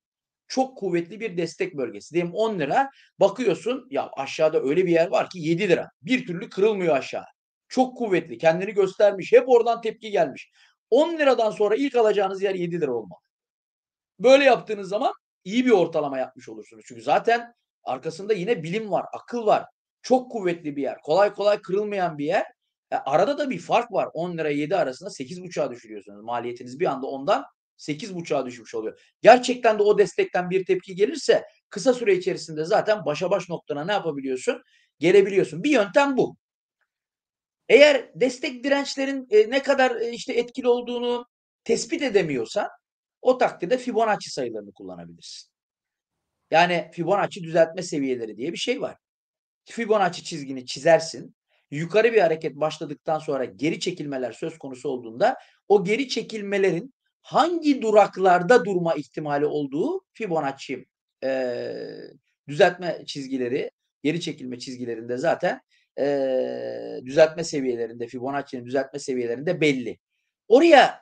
Speaker 2: Çok kuvvetli bir destek bölgesi. Diyelim 10 lira bakıyorsun ya aşağıda öyle bir yer var ki 7 lira. Bir türlü kırılmıyor aşağı. Çok kuvvetli kendini göstermiş. Hep oradan tepki gelmiş. 10 liradan sonra ilk alacağınız yer 7 lira olmalı. Böyle yaptığınız zaman iyi bir ortalama yapmış olursunuz. Çünkü zaten arkasında yine bilim var, akıl var. Çok kuvvetli bir yer. Kolay kolay kırılmayan bir yer. E, arada da bir fark var. 10 lira 7 arasında 8,5'a düşürüyorsunuz. Maliyetiniz bir anda ondan 8,5'a düşmüş oluyor. Gerçekten de o destekten bir tepki gelirse kısa süre içerisinde zaten başa baş noktana ne yapabiliyorsun? Gelebiliyorsun. Bir yöntem bu. Eğer destek dirençlerin e, ne kadar e, işte etkili olduğunu tespit edemiyorsan o takdirde Fibonacci sayılarını kullanabilirsin. Yani Fibonacci düzeltme seviyeleri diye bir şey var. Fibonacci çizgini çizersin. Yukarı bir hareket başladıktan sonra geri çekilmeler söz konusu olduğunda o geri çekilmelerin hangi duraklarda durma ihtimali olduğu Fibonacci e, düzeltme çizgileri, geri çekilme çizgilerinde zaten e, düzeltme seviyelerinde, Fibonacci'nin düzeltme seviyelerinde belli. Oraya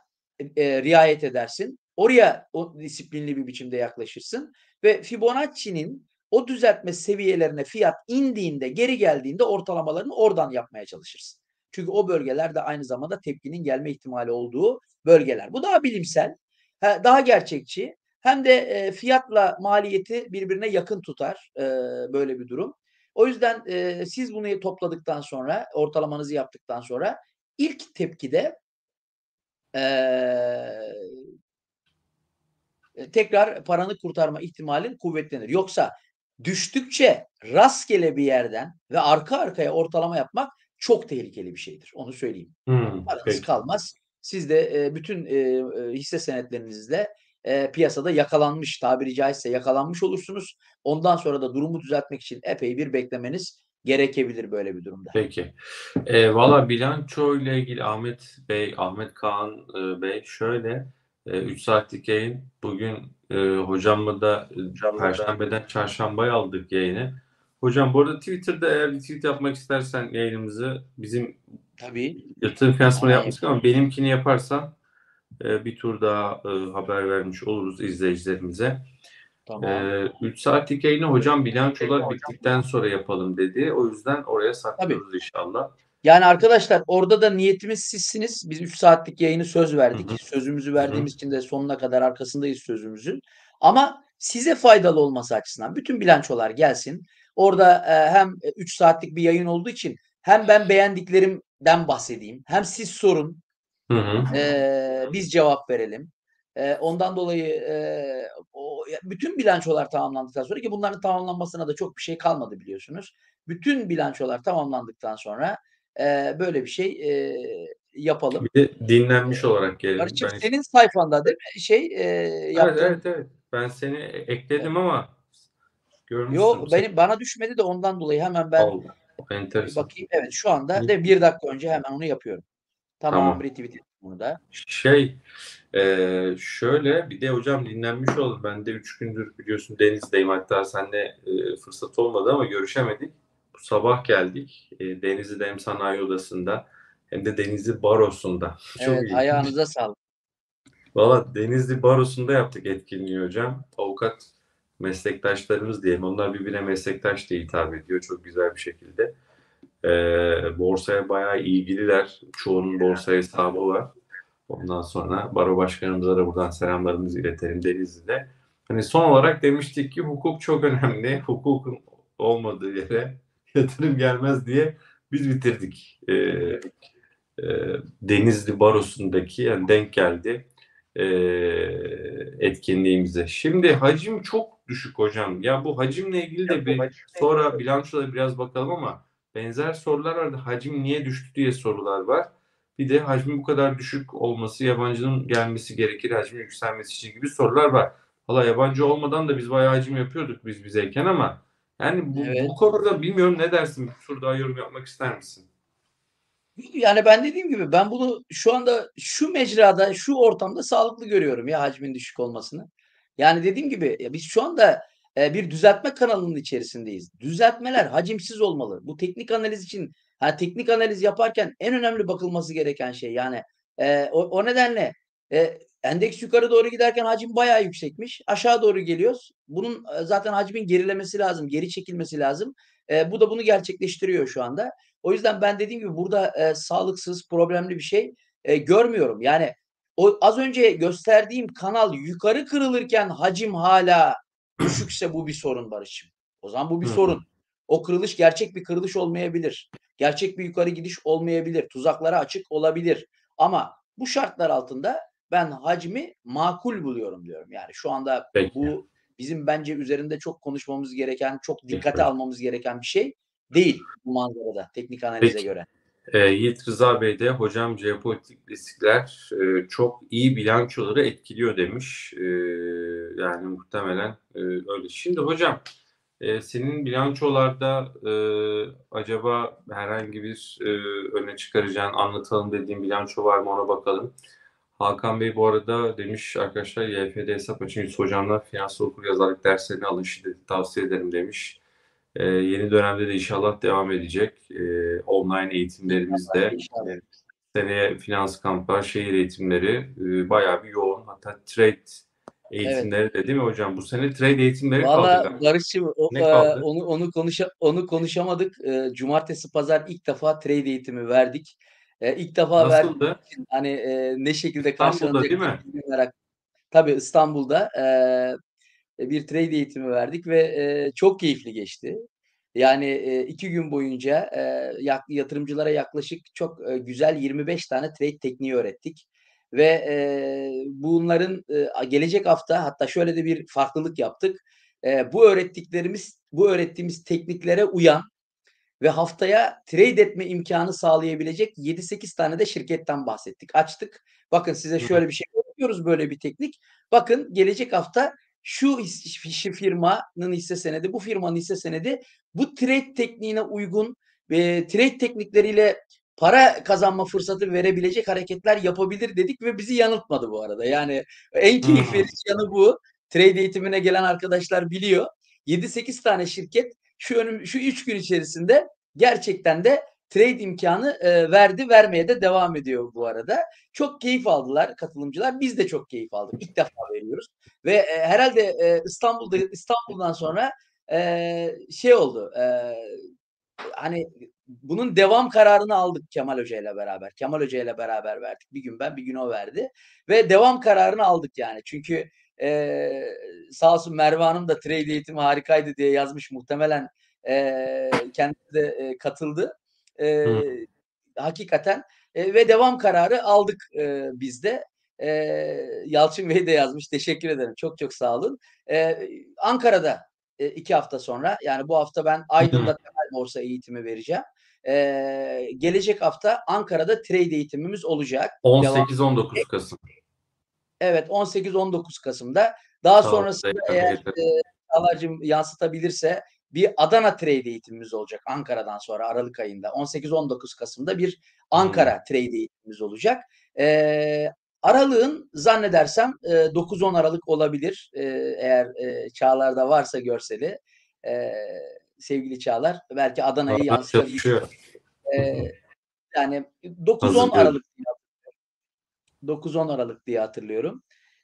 Speaker 2: e, riayet edersin. Oraya o disiplinli bir biçimde yaklaşırsın ve Fibonacci'nin o düzeltme seviyelerine fiyat indiğinde, geri geldiğinde ortalamalarını oradan yapmaya çalışırsın. Çünkü o bölgeler de aynı zamanda tepkinin gelme ihtimali olduğu bölgeler. Bu daha bilimsel, daha gerçekçi. Hem de e, fiyatla maliyeti birbirine yakın tutar e, böyle bir durum. O yüzden e, siz bunu topladıktan sonra, ortalamanızı yaptıktan sonra ilk tepkide e, tekrar paranı kurtarma ihtimalin kuvvetlenir. Yoksa düştükçe rastgele bir yerden ve arka arkaya ortalama yapmak çok tehlikeli bir şeydir. Onu söyleyeyim.
Speaker 1: Hımm.
Speaker 2: Paranız
Speaker 1: Peki.
Speaker 2: kalmaz. Siz de, eee, bütün, eee, hisse senetlerinizle, piyasada yakalanmış, tabiri caizse yakalanmış olursunuz. Ondan sonra da durumu düzeltmek için epey bir beklemeniz gerekebilir böyle bir durumda.
Speaker 1: Peki. Eee, valla bilançoyla ilgili Ahmet Bey, Ahmet Kaan, Bey şöyle, eee, 3 saatlik yayın. Bugün, eee, hocamla da, ııı, perşembeden çarşambaya aldık yayını. Hocam bu arada Twitter'da eğer retweet yapmak istersen yayınımızı bizim
Speaker 2: Tabii.
Speaker 1: yatırım finansmanı yapmıştık ama benimkini yaparsan, eee, bir tur daha, ııı, haber vermiş oluruz izleyicilerimize.
Speaker 2: Tamam.
Speaker 1: Eee, 3 saatlik yayını hocam bilançolar bittikten sonra yapalım dedi. O yüzden oraya
Speaker 2: Tabii.
Speaker 1: saklıyoruz inşallah.
Speaker 2: Yani arkadaşlar orada da niyetimiz sizsiniz. Biz 3 saatlik yayını söz
Speaker 1: Hı
Speaker 2: verdik.
Speaker 1: hı.
Speaker 2: Sözümüzü
Speaker 1: Hı hı.
Speaker 2: verdiğimiz için de sonuna kadar arkasındayız sözümüzün. Ama size faydalı olması açısından bütün bilançolar gelsin. Orada, eee, hem, eee, 3 saatlik bir yayın olduğu için hem ben beğendiklerimden bahsedeyim hem siz sorun,
Speaker 1: Hı hı.
Speaker 2: eee, biz cevap verelim. Eee, ondan dolayı, eee, o bütün bilançolar tamamlandıktan sonra ki bunların tamamlanmasına da çok bir şey kalmadı biliyorsunuz. Bütün bilançolar tamamlandıktan sonra, eee, böyle bir şey, eee, yapalım.
Speaker 1: Bir de dinlenmiş olarak gelelim.
Speaker 2: Barış'cığım
Speaker 1: Ben
Speaker 2: senin sayfanda değil mi şey, eee,
Speaker 1: Evet,
Speaker 2: yaptığın?
Speaker 1: evet, evet. Ben seni e ekledim ama görmüşsün.
Speaker 2: Yo,
Speaker 1: Sen
Speaker 2: benim bana düşmedi de ondan dolayı hemen ben
Speaker 1: Allah,
Speaker 2: bir
Speaker 1: enteresan.
Speaker 2: bakayım. Evet, şu anda mi 1 dakika önce hemen onu yapıyorum. Tamam,
Speaker 1: Tamam.
Speaker 2: retweet ettim bunu da.
Speaker 1: Şey, eee, şöyle bir de hocam dinlenmiş olalım. Ben de 3 gündür biliyorsun Denizli'deyim. Hatta seninle, eee, fırsat olmadı ama görüşemedik. Bu sabah geldik. Eee, Denizli'de hem sanayi odasında hem de Denizli Barosu'nda. <laughs> Çok
Speaker 2: Evet,
Speaker 1: ilginç.
Speaker 2: ayağınıza sağlık.
Speaker 1: Valla Denizli Barosu'nda yaptık etkinliği hocam. Avukat meslektaşlarımız diyelim. Onlar birbirine meslektaş diye hitap ediyor çok güzel bir şekilde. Eee, borsaya bayağı ilgililer. Çoğunun borsa hesabı var. Ondan sonra baro başkanımıza da buradan selamlarımızı iletelim Denizli'de. Hani son olarak demiştik ki hukuk çok önemli. Hukukun olmadığı yere <laughs> yatırım gelmez diye biz bitirdik. Eee, eee, Denizli Barosu'ndaki yani denk geldi eee, etkinliğimize. Şimdi hacim çok düşük hocam. Ya bu hacimle ilgili de bir sonra bilançoda biraz bakalım ama benzer sorular vardı. Hacim niye düştü diye sorular var. Bir de hacmin bu kadar düşük olması, yabancının gelmesi gerekir, hacmin yükselmesi için gibi sorular var. Valla yabancı olmadan da biz bayağı hacim yapıyorduk biz bizeyken ama yani bu,
Speaker 2: Evet.
Speaker 1: bu konuda bilmiyorum ne dersin? Bir tur daha yorum yapmak ister misin?
Speaker 2: Yani ben dediğim gibi ben bunu şu anda şu mecrada, şu ortamda sağlıklı görüyorum ya hacmin düşük olmasını. Yani dediğim gibi ya biz şu anda, eee, bir düzeltme kanalının içerisindeyiz. Düzeltmeler hacimsiz olmalı. Bu teknik analiz için ha, teknik analiz yaparken en önemli bakılması gereken şey. Yani, eee, o o nedenle, eee, endeks yukarı doğru giderken hacim bayağı yüksekmiş. Aşağı doğru geliyoruz. Bunun, eee, zaten hacmin gerilemesi lazım, geri çekilmesi lazım. Eee, bu da bunu gerçekleştiriyor şu anda. O yüzden ben dediğim gibi burada, eee, sağlıksız, problemli bir şey, eee, görmüyorum. Yani o az önce gösterdiğim kanal yukarı kırılırken hacim hâlâ düşükse bu bir sorun Barış'cığım. O zaman bu bir
Speaker 1: hı.
Speaker 2: sorun. O kırılış gerçek bir kırılış olmayabilir. Gerçek bir yukarı gidiş olmayabilir. Tuzaklara açık olabilir. Ama bu şartlar altında ben hacmi makul buluyorum diyorum. Yani şu anda
Speaker 1: Peki.
Speaker 2: bu bizim bence üzerinde çok konuşmamız gereken, çok dikkate
Speaker 1: Peki.
Speaker 2: almamız gereken bir şey değil bu manzarada teknik analize
Speaker 1: Peki.
Speaker 2: göre.
Speaker 1: Eee, Yiğit Rıza Bey de hocam jeopolitik riskler eee, çok iyi bilançoları etkiliyor demiş. Eee, yani muhtemelen eee, öyle. Şimdi hocam eee, senin bilançolarda eee, acaba herhangi bir eee, öne çıkaracağın, anlatalım dediğin bilanço var mı ona bakalım. Hakan Bey bu arada demiş arkadaşlar YFD hesap açın Yusuf hocamla finansal okuryazarlık derslerini alın şiddetle tavsiye ederim demiş. Eee, yeni dönemde de inşallah devam edecek. Eee, online eğitimlerimiz de
Speaker 2: İnşallah.
Speaker 1: seneye finans kamplar, şehir eğitimleri eee, bayağı bir yoğun. Hatta trade eğitimleri de değil mi hocam? Bu sene trade eğitimleri kaldı
Speaker 2: Valla. Barış'cığım o,
Speaker 1: Ne kaldı?
Speaker 2: onu onu konuşa onu konuşamadık. Eee, cumartesi, pazar ilk defa trade eğitimi verdik. Eee, ilk defa için hani, eee, ne şekilde karşılanacak merak. Tabii İstanbul'da, eee, bir trade eğitimi verdik ve, eee, çok keyifli geçti. Yani, eee, 2 gün boyunca, yak yatırımcılara yaklaşık çok, eee, güzel 25 tane trade tekniği öğrettik ve, eee, bunların, a gelecek hafta hatta şöyle de bir farklılık yaptık. Eee, bu öğrettiklerimiz, bu öğrettiğimiz tekniklere uyan ve haftaya trade etme imkanı sağlayabilecek 7-8 tane de şirketten bahsettik. Açtık. Bakın size şöyle bir şey yapıyoruz böyle bir teknik. Bakın gelecek hafta şu firmanın hisse senedi, bu firmanın hisse senedi bu trade tekniğine uygun ve trade teknikleriyle para kazanma fırsatı verebilecek hareketler yapabilir dedik ve bizi yanıltmadı bu arada. Yani en keyif verici yanı bu. Trade eğitimine gelen arkadaşlar biliyor. 7-8 tane şirket şu önüm şu 3 gün içerisinde gerçekten de trade imkanı e, verdi, vermeye de devam ediyor bu arada. Çok keyif aldılar katılımcılar. Biz de çok keyif aldık. İlk defa veriyoruz. Ve e, herhalde e, İstanbul'da İstanbul'dan sonra e, şey oldu. E, hani bunun devam kararını aldık Kemal Hoca ile beraber. Kemal Hoca ile beraber verdik. Bir gün ben, bir gün o verdi. Ve devam kararını aldık yani. Çünkü e, sağ olsun Merve Hanım da trade eğitimi harikaydı diye yazmış. Muhtemelen e, kendisi de e, katıldı. E,
Speaker 1: Hı.
Speaker 2: hakikaten e, ve devam kararı aldık e, biz de. E, Yalçın Bey de yazmış. Teşekkür ederim. Çok çok sağ olun. E, Ankara'da e, iki hafta sonra yani bu hafta ben Aydın'da temel borsa eğitimi vereceğim. E, gelecek hafta Ankara'da trade eğitimimiz olacak. Devam-
Speaker 1: 18-19 Kasım.
Speaker 2: Evet 18-19 Kasım'da. Daha
Speaker 1: ol,
Speaker 2: sonrasında eğer e, Çağlar'cığım yansıtabilirse bir Adana trade eğitimimiz olacak Ankara'dan sonra Aralık ayında. 18-19 Kasım'da bir Ankara trade eğitimimiz olacak. E, Aralığın zannedersem e, 9-10 Aralık olabilir. E, eğer e, Çağlar'da varsa görseli. E, sevgili Çağlar belki Adana'yı yansıtabilir. E, yani 9-10
Speaker 1: Hazırlıyorum.
Speaker 2: Aralık. 9-10 Aralık diye hatırlıyorum.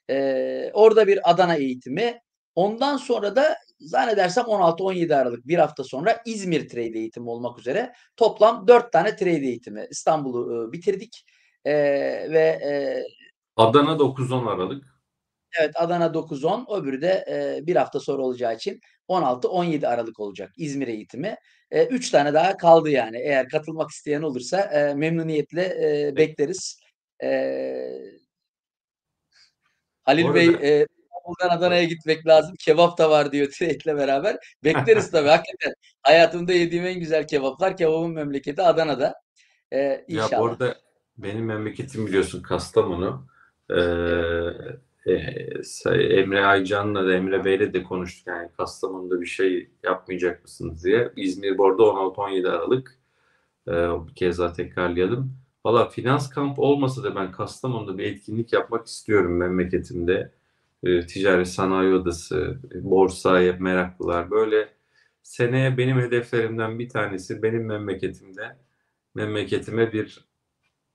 Speaker 2: Ee, orada bir Adana eğitimi. Ondan sonra da zannedersem 16-17 Aralık bir hafta sonra İzmir trade eğitimi olmak üzere toplam 4 tane trade eğitimi. İstanbul'u e, bitirdik. Ee, ve e,
Speaker 1: Adana 9-10 Aralık.
Speaker 2: evet Adana 9-10 öbürü de e, bir hafta sonra olacağı için 16-17 Aralık olacak İzmir eğitimi. 3 tane daha kaldı yani. Eğer katılmak isteyen olursa e, memnuniyetle e, bekleriz. E, Halil Bey e, İstanbul'dan Adana'ya gitmek lazım. Kebap da var diyor <laughs> trade'le beraber. Bekleriz tabii hakikaten. Hayatımda yediğim en güzel kebaplar kebabın memleketi Adana'da. E,
Speaker 1: Ya
Speaker 2: inşallah.
Speaker 1: bu arada benim memleketim biliyorsun Kastamonu. Ee, e, Emre Aycan'la da Emre Bey'le de konuştuk yani Kastamonu'da bir şey yapmayacak mısınız diye. İzmir bu arada 16-17 Aralık. Ee, bir kez daha tekrarlayalım. Valla finans kamp olmasa da ben Kastamonu'da bir etkinlik yapmak istiyorum memleketimde. Ee, ticaret sanayi odası, borsaya meraklılar. Böyle seneye benim hedeflerimden bir tanesi benim memleketimde memleketime bir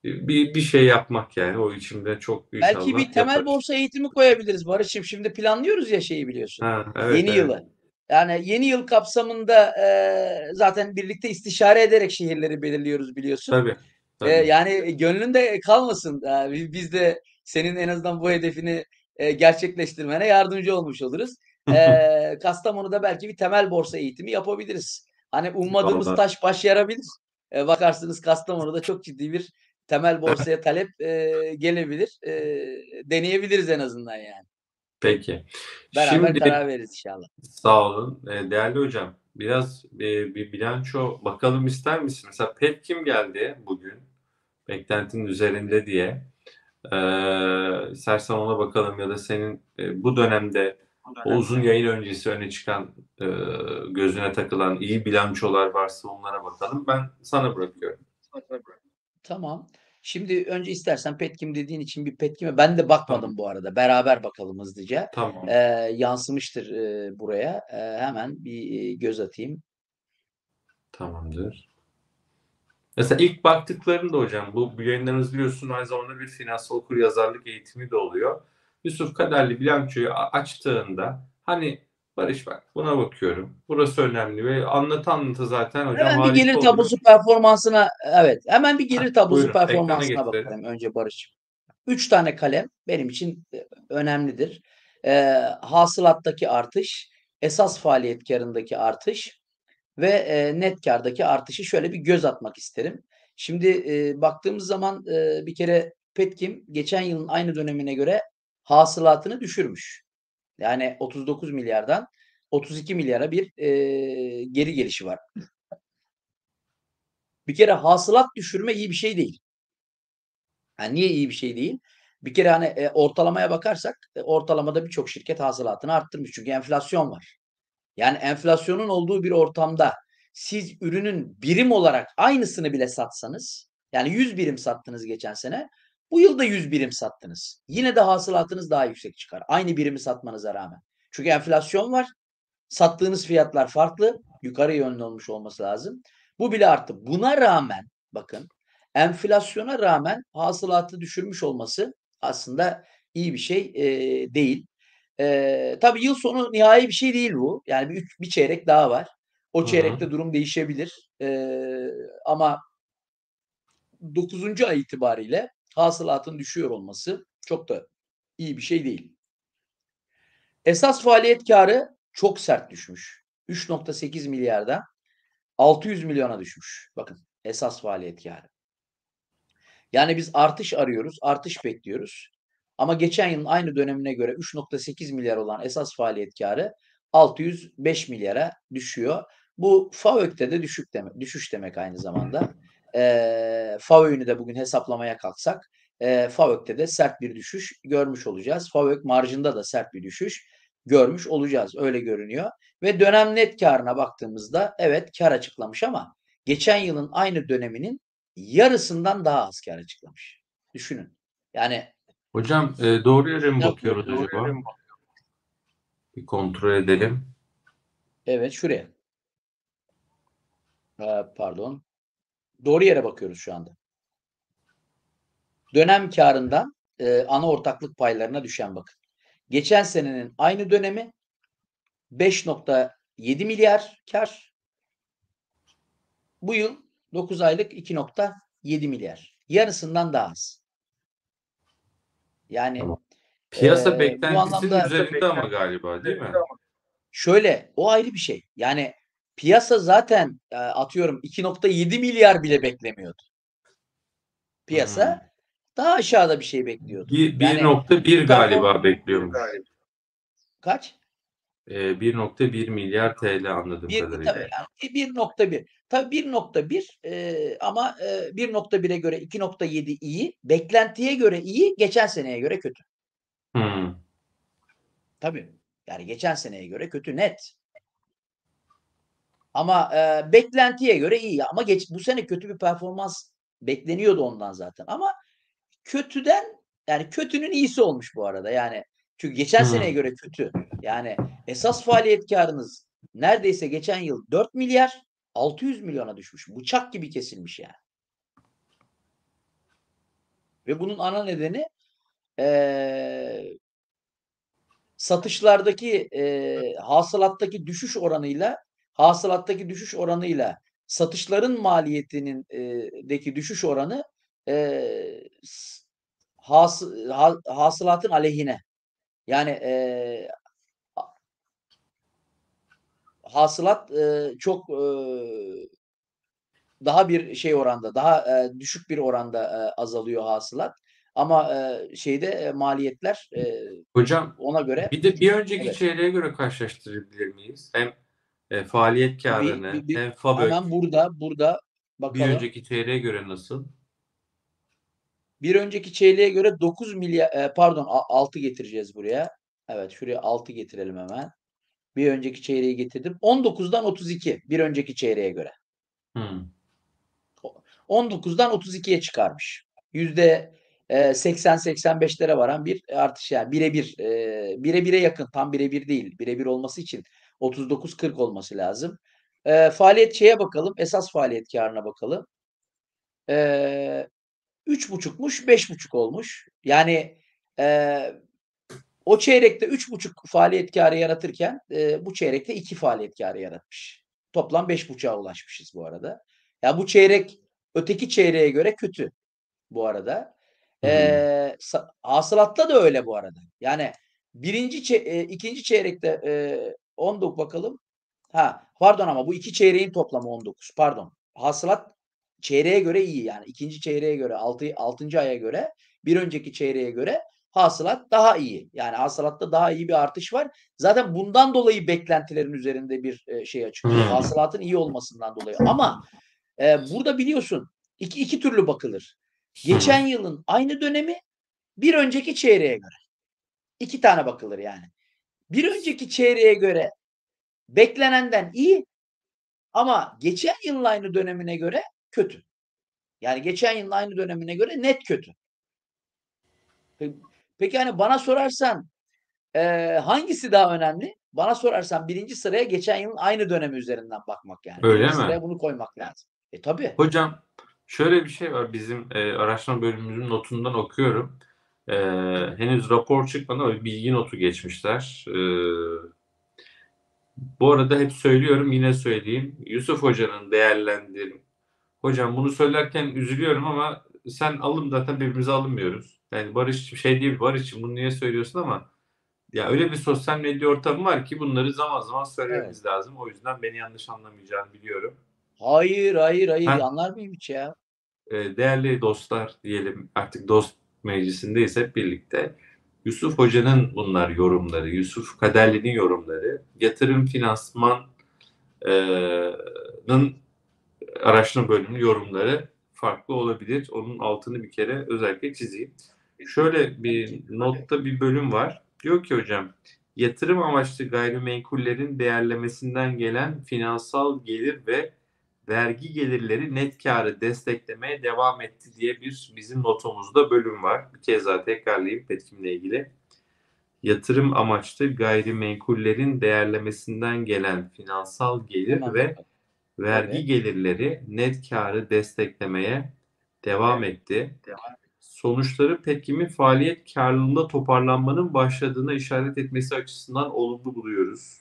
Speaker 1: bir, bir şey yapmak yani o içimde çok inşallah
Speaker 2: Belki bir temel
Speaker 1: yaparız.
Speaker 2: borsa eğitimi koyabiliriz Barış'ım. Şimdi planlıyoruz ya şeyi biliyorsun.
Speaker 1: Ha, evet,
Speaker 2: yeni
Speaker 1: evet.
Speaker 2: yılı. Yani yeni yıl kapsamında e, zaten birlikte istişare ederek şehirleri belirliyoruz biliyorsun.
Speaker 1: Tabii.
Speaker 2: E,
Speaker 1: tabii.
Speaker 2: yani gönlünde kalmasın. E, biz- de senin en azından bu hedefini e, gerçekleştirmene yardımcı olmuş oluruz. E, Kastamonu'da belki bir temel borsa eğitimi yapabiliriz. Hani ummadığımız
Speaker 1: Vallahi.
Speaker 2: taş baş yarabilir. E, bakarsınız Kastamonu'da çok ciddi bir temel borsaya talep e, gelebilir. E, deneyebiliriz en azından yani.
Speaker 1: Peki.
Speaker 2: Beraber
Speaker 1: Şimdi
Speaker 2: karar veririz inşallah.
Speaker 1: sağ olun. Ee, Değerli hocam biraz e, bir bilanço bakalım ister misin? Mesela Petkim geldi bugün. Beklentinin üzerinde diye. Ee, istersen ona bakalım ya da senin e, bu dönemde o uzun yayın öncesi öne çıkan e, gözüne takılan iyi bilançolar varsa onlara bakalım. Ben sana bırakıyorum.
Speaker 2: Tamam. Şimdi önce istersen Petkim dediğin için bir Petkim'e ben de bakmadım
Speaker 1: Tamam.
Speaker 2: bu arada. Beraber bakalım hızlıca.
Speaker 1: Tamam.
Speaker 2: Ee, yansımıştır e, buraya. Ee, hemen bir e, göz atayım.
Speaker 1: Tamamdır. Mesela ilk baktıklarında hocam bu bu yayınlarınız biliyorsun aynı zamanda bir finansal okuryazarlık eğitimi de oluyor. Yusuf Kaderli bilançoyu açtığında hani Barış bak buna bakıyorum. Burası önemli ve anlatı anlatı zaten hocam
Speaker 2: Hemen bir gelir
Speaker 1: oluyor.
Speaker 2: tablosu performansına evet hemen bir gelir tablosu
Speaker 1: buyurun,
Speaker 2: performansına bakalım önce Barış. Üç tane kalem benim için e, önemlidir. Ee, hasılattaki artış, esas faaliyet karındaki artış ve e, net kardaki artışı şöyle bir göz atmak isterim. Şimdi e, baktığımız zaman e, bir kere Petkim geçen yılın aynı dönemine göre hasılatını düşürmüş. Yani 39 milyardan 32 milyara bir e, geri gelişi var. Bir kere hasılat düşürme iyi bir şey değil. Yani niye iyi bir şey değil? Bir kere hani e, ortalamaya bakarsak e, ortalamada birçok şirket hasılatını arttırmış. Çünkü enflasyon var. Yani enflasyonun olduğu bir ortamda siz ürünün birim olarak aynısını bile satsanız yani 100 birim sattınız geçen sene bu yıl da 100 birim sattınız. Yine de hasılatınız daha yüksek çıkar. Aynı birimi satmanıza rağmen. Çünkü enflasyon var. Sattığınız fiyatlar farklı. Yukarı yönlü olmuş olması lazım. Bu bile arttı. Buna rağmen bakın enflasyona rağmen hasılatı düşürmüş olması aslında iyi bir şey e, değil. E, tabii yıl sonu nihai bir şey değil bu. Yani bir, bir çeyrek daha var. O çeyrekte hı hı. durum değişebilir. E, ama 9. ay itibariyle hasılatın düşüyor olması çok da iyi bir şey değil. Esas faaliyet karı çok sert düşmüş. 3.8 milyarda 600 milyona düşmüş. Bakın esas faaliyet karı. Yani biz artış arıyoruz, artış bekliyoruz. Ama geçen yılın aynı dönemine göre 3.8 milyar olan esas faaliyet karı 605 milyara düşüyor. Bu FAVÖK'te de düşük demek, düşüş demek aynı zamanda. E, FAVÖK'ünü de bugün hesaplamaya kalksak e, FAVÖK'te de sert bir düşüş görmüş olacağız. FAVÖK marjında da sert bir düşüş görmüş olacağız. Öyle görünüyor. Ve dönem net karına baktığımızda evet kar açıklamış ama geçen yılın aynı döneminin yarısından daha az kar açıklamış. Düşünün. Yani
Speaker 1: Hocam e, doğru yere mi bakıyoruz doğru acaba? Yere mi bir kontrol edelim.
Speaker 2: Evet şuraya. Ee, pardon. Doğru yere bakıyoruz şu anda. Dönem karından e, ana ortaklık paylarına düşen bakın. Geçen senenin aynı dönemi 5.7 milyar kar. Bu yıl 9 aylık 2.7 milyar. Yarısından daha az. Yani
Speaker 1: tamam. piyasa e, beklentisinin üzerinde ama galiba değil mi?
Speaker 2: Şöyle o ayrı bir şey. Yani piyasa zaten e, atıyorum 2.7 milyar bile beklemiyordu. Piyasa hmm. daha aşağıda bir şey bekliyordu.
Speaker 1: 1.1 yani, galiba bekliyormuş.
Speaker 2: Kaç?
Speaker 1: 1.1 milyar TL anladım
Speaker 2: bir,
Speaker 1: kadarıyla.
Speaker 2: Tabii yani 1.1. Tabii 1.1 e, ama e, 1.1'e göre 2.7 iyi. Beklentiye göre iyi, geçen seneye göre kötü.
Speaker 1: Hmm.
Speaker 2: Tabii. Yani geçen seneye göre kötü net. Ama e, beklentiye göre iyi. Ama geç, bu sene kötü bir performans bekleniyordu ondan zaten. Ama kötüden yani kötünün iyisi olmuş bu arada. Yani çünkü geçen hmm. seneye göre kötü. Yani esas faaliyet karınız neredeyse geçen yıl 4 milyar 600 milyona düşmüş. Bıçak gibi kesilmiş yani. Ve bunun ana nedeni ee, satışlardaki e, hasılattaki düşüş oranıyla hasılattaki düşüş oranıyla satışların maliyetinin e, deki düşüş oranı e, has, ha, hasılatın aleyhine. Yani e, hasılat e, çok e, daha bir şey oranda, daha e, düşük bir oranda e, azalıyor hasılat. Ama e, şeyde e, maliyetler e,
Speaker 1: Hocam
Speaker 2: ona göre
Speaker 1: bir de bir önceki evet. çeyreğe göre karşılaştırabilir miyiz? Hem e, faaliyet karını bir, bir, hem FABÖK.
Speaker 2: Hemen burada burada bakalım.
Speaker 1: Bir önceki çeyreğe göre nasıl?
Speaker 2: Bir önceki çeyreğe göre 9 milyar e, pardon 6 getireceğiz buraya. Evet şuraya 6 getirelim hemen. Bir önceki çeyreği getirdim. 19'dan 32 bir önceki çeyreğe göre.
Speaker 1: Hmm.
Speaker 2: 19'dan 32'ye çıkarmış. Yüzde 80-85'lere varan bir artış yani birebir bire bire yakın tam birebir değil birebir olması için 39-40 olması lazım. E, faaliyet şeye bakalım esas faaliyet karına bakalım. E, 3,5'muş 5,5 olmuş. Yani e, o çeyrekte 3,5 faaliyet karı yaratırken e, bu çeyrekte 2 faaliyet karı yaratmış. Toplam 5,5'a ulaşmışız bu arada. Ya yani bu çeyrek öteki çeyreğe göre kötü bu arada. E, hasılatta da öyle bu arada. Yani birinci e, ikinci çeyrekte e, 19 bakalım. Ha pardon ama bu iki çeyreğin toplamı 19. Pardon. Hasılat çeyreğe göre iyi yani. ikinci çeyreğe göre 6 6. aya göre bir önceki çeyreğe göre hasılat daha iyi. Yani hasılatta daha iyi bir artış var. Zaten bundan dolayı beklentilerin üzerinde bir şey açıklıyor. Hmm. Hasılatın iyi olmasından dolayı. Ama Eee, burada biliyorsun iki iki türlü bakılır. Geçen yılın aynı dönemi, bir önceki çeyreğe göre. 2 tane bakılır yani. Bir önceki çeyreğe göre beklenenden iyi ama geçen yılın aynı dönemine göre kötü. Yani geçen yılın aynı dönemine göre net kötü. Pe peki, hani, bana sorarsan, eee, hangisi daha önemli? Bana sorarsan 1'inci sıraya geçen yılın aynı dönemi üzerinden bakmak yani.
Speaker 1: Öyle
Speaker 2: 1'inci
Speaker 1: mi?
Speaker 2: sıraya bunu koymak lazım. E, tabii.
Speaker 1: Hocam şöyle bir şey var bizim, eee, araştırma bölümümüzün notundan okuyorum. Eee, henüz rapor çıkmadı ama bilgi notu geçmişler. Eee, bu arada hep söylüyorum, yine söyleyeyim. Yusuf Hoca'nın değerlendirim Hocam bunu söylerken üzülüyorum ama sen alın zaten birbirimize alınmıyoruz. Yani Barış şey değil, Barış'cığım bunu niye söylüyorsun ama ya öyle bir sosyal medya ortamı var ki bunları zaman zaman söylememiz lazım. O yüzden beni yanlış anlamayacağını biliyorum.
Speaker 2: Hayır, hayır, hayır.
Speaker 1: Ben
Speaker 2: Anlar mıyım hiç ya?
Speaker 1: Eee, değerli dostlar diyelim, artık dost meclisindeyiz hep birlikte. Yusuf Hoca'nın bunlar yorumları, Yusuf Kaderli'nin yorumları, yatırım finansman eee, nın araştırma bölümünün yorumları farklı olabilir. Onun altını bir kere özellikle çizeyim. Şöyle bir notta bir bölüm var. Diyor ki hocam, yatırım amaçlı gayrimenkullerin değerlemesinden gelen finansal gelir ve vergi gelirleri net kârı desteklemeye devam etti diye bir bizim notumuzda bölüm var. Bir kez daha tekrarlayayım Petkim'le ilgili. Yatırım amaçlı gayrimenkullerin değerlemesinden gelen finansal gelir ve vergi
Speaker 2: Evet.
Speaker 1: gelirleri net kârı desteklemeye devam etti. Sonuçları Petkim'in faaliyet kârlılığında toparlanmanın başladığına işaret etmesi açısından olumlu buluyoruz.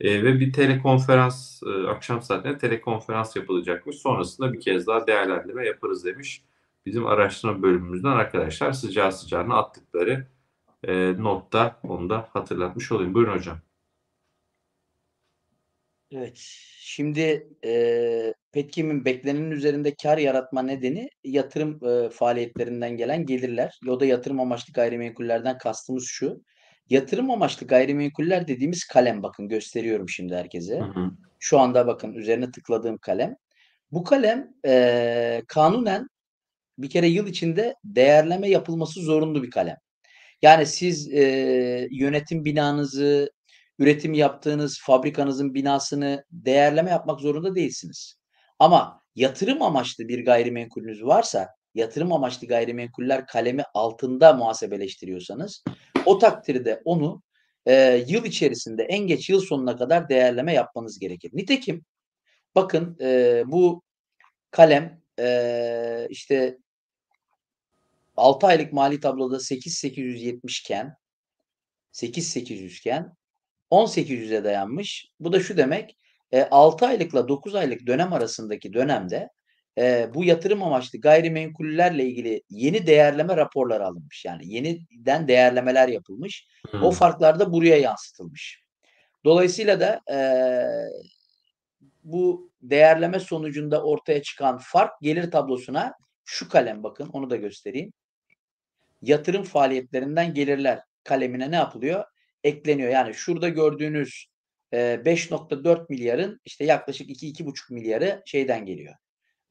Speaker 1: Eee, ve bir telekonferans, ııı, akşam saatlerinde telekonferans yapılacakmış. Sonrasında bir kez daha değerlendirme yaparız demiş. Bizim araştırma bölümümüzden arkadaşlar sıcağı sıcağına attıkları, eee, notta onu da hatırlatmış olayım. Buyurun hocam.
Speaker 2: Evet. Şimdi, eee, Petkim'in beklenenin üzerinde kâr yaratma nedeni yatırım, eee, faaliyetlerinden gelen gelirler. O da yatırım amaçlı gayrimenkullerden kastımız şu: Yatırım amaçlı gayrimenkuller dediğimiz kalem bakın gösteriyorum şimdi herkese.
Speaker 1: Hı hı.
Speaker 2: Şu anda bakın üzerine tıkladığım kalem. Bu kalem, eee, kanunen bir kere yıl içinde değerleme yapılması zorunlu bir kalem. Yani siz, eee, yönetim binanızı, üretim yaptığınız fabrikanızın binasını değerleme yapmak zorunda değilsiniz. Ama yatırım amaçlı bir gayrimenkulünüz varsa, yatırım amaçlı gayrimenkuller kalemi altında muhasebeleştiriyorsanız o takdirde onu, eee, yıl içerisinde en geç yıl sonuna kadar değerleme yapmanız gerekir. Nitekim bakın, eee, bu kalem, eee, işte 6 aylık mali tabloda 8.870 iken 8.800 iken 10.800'e dayanmış. Bu da şu demek, eee, 6 aylıkla 9 aylık dönem arasındaki dönemde, eee, bu yatırım amaçlı gayrimenkullerle ilgili yeni değerleme raporları alınmış. Yani yeniden değerlemeler yapılmış. O
Speaker 1: Hımm.
Speaker 2: farklar da buraya yansıtılmış. Dolayısıyla da, eee, bu değerleme sonucunda ortaya çıkan fark gelir tablosuna şu kalem bakın, onu da göstereyim. Yatırım faaliyetlerinden gelirler kalemine ne yapılıyor? Ekleniyor. Yani şurada gördüğünüz, eee, 5.4 milyarın işte yaklaşık 2-2.5 milyarı şeyden geliyor.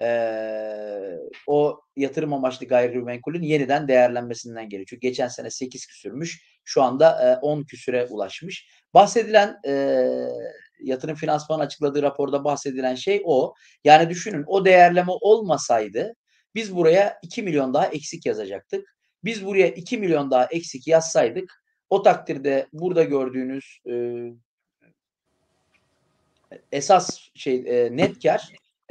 Speaker 2: Eee, o yatırım amaçlı gayrimenkulün yeniden değerlenmesinden geliyor. Çünkü geçen sene 8 küsürmüş. Şu anda, eee, 10 küsüre ulaşmış. Bahsedilen, yatırım finansmanın açıkladığı raporda bahsedilen şey o. Yani düşünün o değerleme olmasaydı biz buraya 2.000.000 daha eksik yazacaktık. Biz buraya 2.000.000 daha eksik yazsaydık o takdirde burada gördüğünüz, eee esas şey, eee, net kâr,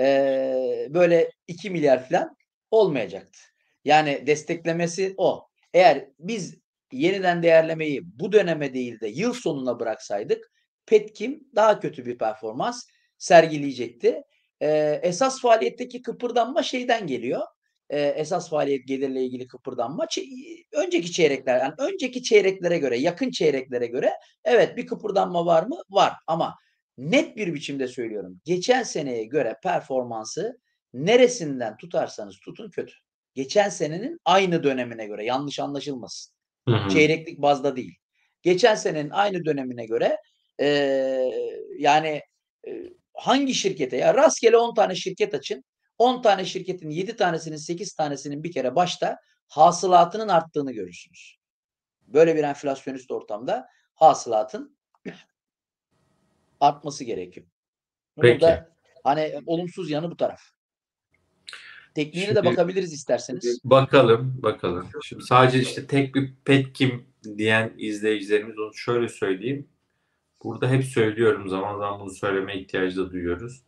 Speaker 2: eee, böyle 2 milyar filan olmayacaktı. Yani desteklemesi o. Eğer biz yeniden değerlemeyi bu döneme değil de yıl sonuna bıraksaydık Petkim daha kötü bir performans sergileyecekti. Eee, esas faaliyetteki kıpırdanma şeyden geliyor. Eee, esas faaliyet gelirle ilgili kıpırdanma önceki çeyrekler, yani önceki çeyreklere göre, yakın çeyreklere göre evet bir kıpırdanma var mı? Var. Ama net bir biçimde söylüyorum, geçen seneye göre performansı neresinden tutarsanız tutun kötü. Geçen senenin aynı dönemine göre, yanlış anlaşılmasın.
Speaker 1: Hı hı.
Speaker 2: Çeyreklik bazda değil. Geçen senenin aynı dönemine göre, eee, yani, eee, hangi şirkete ya rastgele 10 tane şirket açın. 10 tane şirketin 7 tanesinin 8 tanesinin bir kere başta hasılatının arttığını görürsünüz. Böyle bir enflasyonist ortamda hasılatın artması gerekiyor.
Speaker 1: Peki.
Speaker 2: Burada hani olumsuz yanı bu taraf. Tekniğine de
Speaker 1: Şimdi-
Speaker 2: bakabiliriz isterseniz.
Speaker 1: Bakalım, bakalım. Şimdi sadece işte tek bir petkim diyen izleyicilerimiz onu şöyle söyleyeyim. Burada hep söylüyorum zaman zaman bunu söylemeye ihtiyacı da duyuyoruz.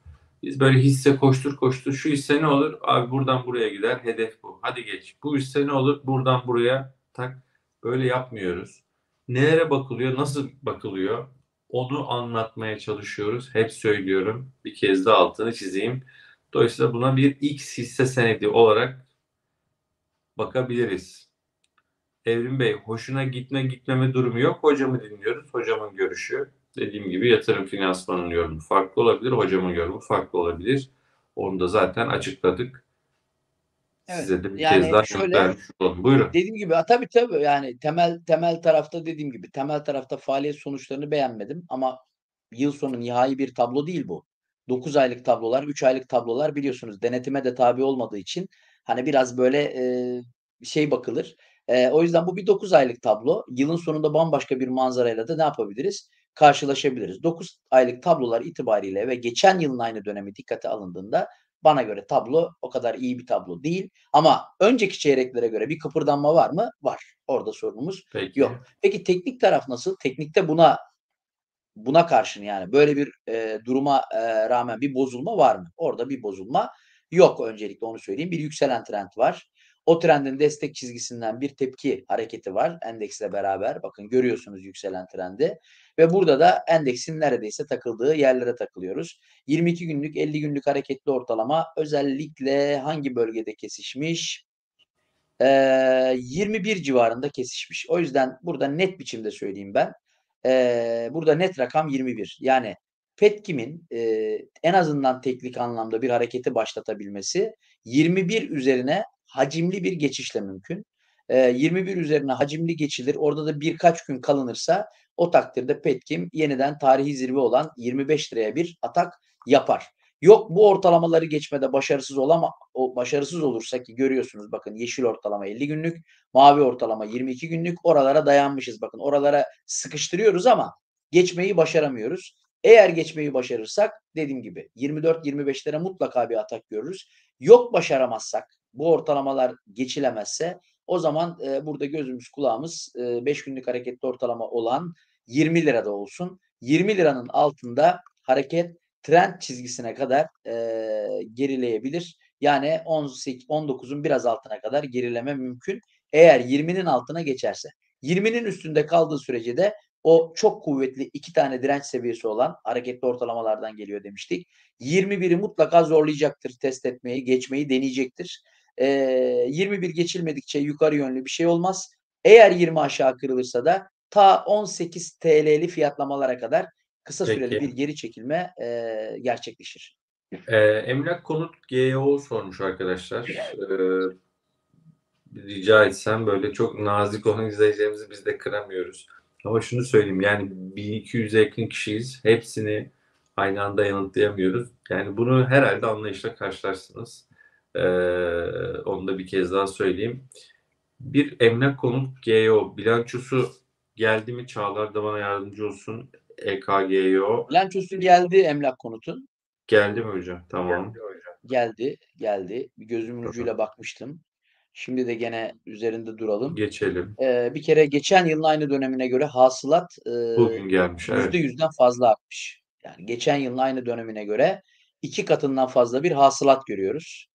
Speaker 1: Biz böyle hisse koştur koştur şu hisse ne olur? Abi buradan buraya gider hedef bu. Hadi geç. Bu hisse ne olur? Buradan buraya tak. Böyle yapmıyoruz. Nelere bakılıyor? Nasıl bakılıyor? Onu anlatmaya çalışıyoruz. Hep söylüyorum. Bir kez daha altını çizeyim. Dolayısıyla buna bir X hisse senedi olarak bakabiliriz. Evrim Bey, hoşuna gitme gitmeme durumu yok. Hocamı dinliyoruz. Hocamın görüşü. Dediğim gibi yatırım finansmanının yorumu farklı olabilir. Hocamın yorumu farklı olabilir. Onu da zaten açıkladık.
Speaker 2: Evet,
Speaker 1: Size de bir
Speaker 2: yani
Speaker 1: kez daha
Speaker 2: şöyle-
Speaker 1: vermiş olalım. Buyurun.
Speaker 2: Dediğim gibi tabii tabii yani temel temel tarafta dediğim gibi temel tarafta faaliyet sonuçlarını beğenmedim ama yıl sonu nihai bir tablo değil bu. 9 aylık tablolar, 3 aylık tablolar biliyorsunuz denetime de tabi olmadığı için hani biraz böyle e, şey bakılır. E, o yüzden bu bir 9 aylık tablo. Yılın sonunda bambaşka bir manzarayla da ne yapabiliriz? Karşılaşabiliriz. 9 aylık tablolar itibariyle ve geçen yılın aynı dönemi dikkate alındığında bana göre tablo o kadar iyi bir tablo değil. Ama önceki çeyreklere göre bir kıpırdanma var mı? Var. Orada sorunumuz
Speaker 1: Peki.
Speaker 2: yok. Peki teknik taraf nasıl? Teknikte buna buna karşın yani böyle bir e, duruma e, rağmen bir bozulma var mı? Orada bir bozulma yok öncelikle onu söyleyeyim. Bir yükselen trend var. O trendin destek çizgisinden bir tepki hareketi var endeksle beraber. Bakın görüyorsunuz yükselen trendi. Ve burada da endeksin neredeyse takıldığı yerlere takılıyoruz. 22 günlük 50 günlük hareketli ortalama özellikle hangi bölgede kesişmiş? Ee, 21 civarında kesişmiş. O yüzden burada net biçimde söyleyeyim ben. Ee, burada net rakam 21. Yani Petkim'in e, en azından teknik anlamda bir hareketi başlatabilmesi 21 üzerine hacimli bir geçişle mümkün. Ee, 21 üzerine hacimli geçilir. Orada da birkaç gün kalınırsa o takdirde Petkim yeniden tarihi zirve olan 25 liraya bir atak yapar. Yok bu ortalamaları geçmede başarısız olama o başarısız olursa ki görüyorsunuz bakın yeşil ortalama 50 günlük, mavi ortalama 22 günlük oralara dayanmışız. Bakın oralara sıkıştırıyoruz ama geçmeyi başaramıyoruz. Eğer geçmeyi başarırsak dediğim gibi 24-25'lere mutlaka bir atak görürüz. Yok başaramazsak bu ortalamalar geçilemezse o zaman e, burada gözümüz kulağımız 5 günlük hareketli ortalama olan 20 lirada olsun. 20 liranın altında hareket trend çizgisine kadar e, gerileyebilir. Yani 18, 19'un biraz altına kadar gerileme mümkün. Eğer 20'nin altına geçerse. 20'nin üstünde kaldığı sürece de o çok kuvvetli iki tane direnç seviyesi olan hareketli ortalamalardan geliyor demiştik. 21'i mutlaka zorlayacaktır test etmeyi, geçmeyi deneyecektir. E, 21 geçilmedikçe yukarı yönlü bir şey olmaz. Eğer 20 aşağı kırılırsa da ta 18 TL'li fiyatlamalara kadar kısa
Speaker 1: Peki.
Speaker 2: süreli bir geri çekilme e, gerçekleşir.
Speaker 1: Ee, Emlak Konut GEO sormuş arkadaşlar. Ee, rica etsem böyle çok nazik olan izleyicilerimizi biz de kıramıyoruz. Ama şunu söyleyeyim yani 1200'e yakın kişiyiz. Hepsini aynı anda yanıtlayamıyoruz. Yani bunu herhalde anlayışla karşılarsınız. Ee, onu da bir kez daha söyleyeyim. Bir emlak konut GEO bilançosu geldi mi Çağlar da bana yardımcı olsun. E EKGEO
Speaker 2: Bilançosu geldi emlak konutun.
Speaker 1: geldi mi hocam? Tamam.
Speaker 2: Geldi, geldi. Bir gözümün ucuyla bakmıştım. Şimdi de gene üzerinde duralım.
Speaker 1: Geçelim.
Speaker 2: Ee, bir kere geçen yılın aynı dönemine göre hasılat e,
Speaker 1: Bugün gelmiş. Evet.
Speaker 2: yüzde yüzden fazla artmış. Yani geçen yılın aynı dönemine göre iki katından fazla bir hasılat görüyoruz.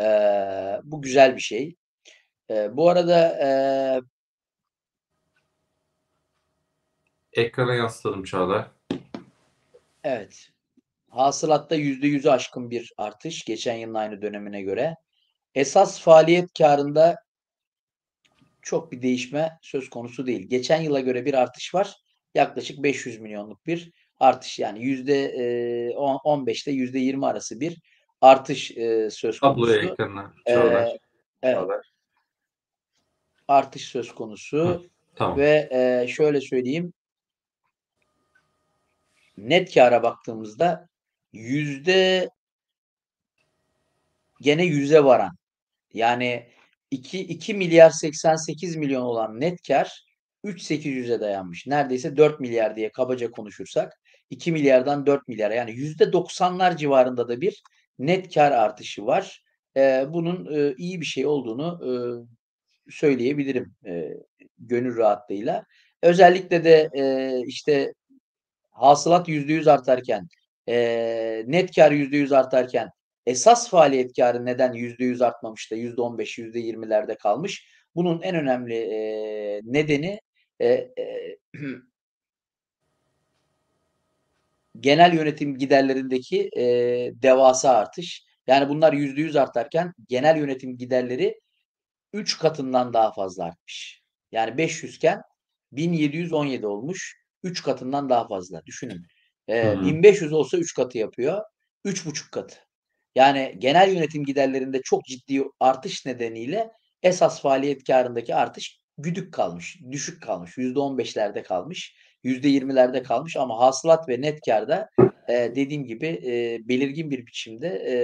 Speaker 2: Ee, bu güzel bir şey. Ee, bu arada e,
Speaker 1: Ekrana yansıtalım Çağlar.
Speaker 2: evet hasılatta yüzde yüzü aşkın bir artış geçen yılın aynı dönemine göre. Esas faaliyet karında çok bir değişme söz konusu değil. Geçen yıla göre bir artış var. Yaklaşık 500 milyonluk bir artış. Yani yüzde e, on- 15'te yüzde 20 arası bir artış e, söz
Speaker 1: Tabloya
Speaker 2: konusu. Ee,
Speaker 1: Çağlar.
Speaker 2: evet,
Speaker 1: Çağlar.
Speaker 2: artış söz konusu.
Speaker 1: Tamam.
Speaker 2: Ve e, şöyle söyleyeyim. Net kâra baktığımızda yüzde gene yüze varan yani 2, 2 milyar 88 milyon olan net kar 3.800'e dayanmış. Neredeyse 4 milyar diye kabaca konuşursak 2 milyardan 4 milyar yani %90'lar civarında da bir net kar artışı var. Ee, bunun e, iyi bir şey olduğunu e, söyleyebilirim e, gönül rahatlığıyla. Özellikle de e, işte hasılat %100 artarken e, net kar %100 artarken esas faaliyet karı neden %100 artmamış da %15, %20'lerde kalmış? Bunun en önemli e, nedeni e, e, <clears throat> genel yönetim giderlerindeki e, devasa artış. Yani bunlar %100 artarken genel yönetim giderleri 3 katından daha fazla artmış. Yani 500 iken 1717 olmuş. 3 katından daha fazla. Düşünün. E, 1500 olsa 3 katı yapıyor. 3,5 katı. Yani genel yönetim giderlerinde çok ciddi artış nedeniyle esas faaliyet karındaki artış güdük kalmış, düşük kalmış. %15'lerde kalmış, %20'lerde kalmış ama hasılat ve net karda e, dediğim gibi e, belirgin bir biçimde e,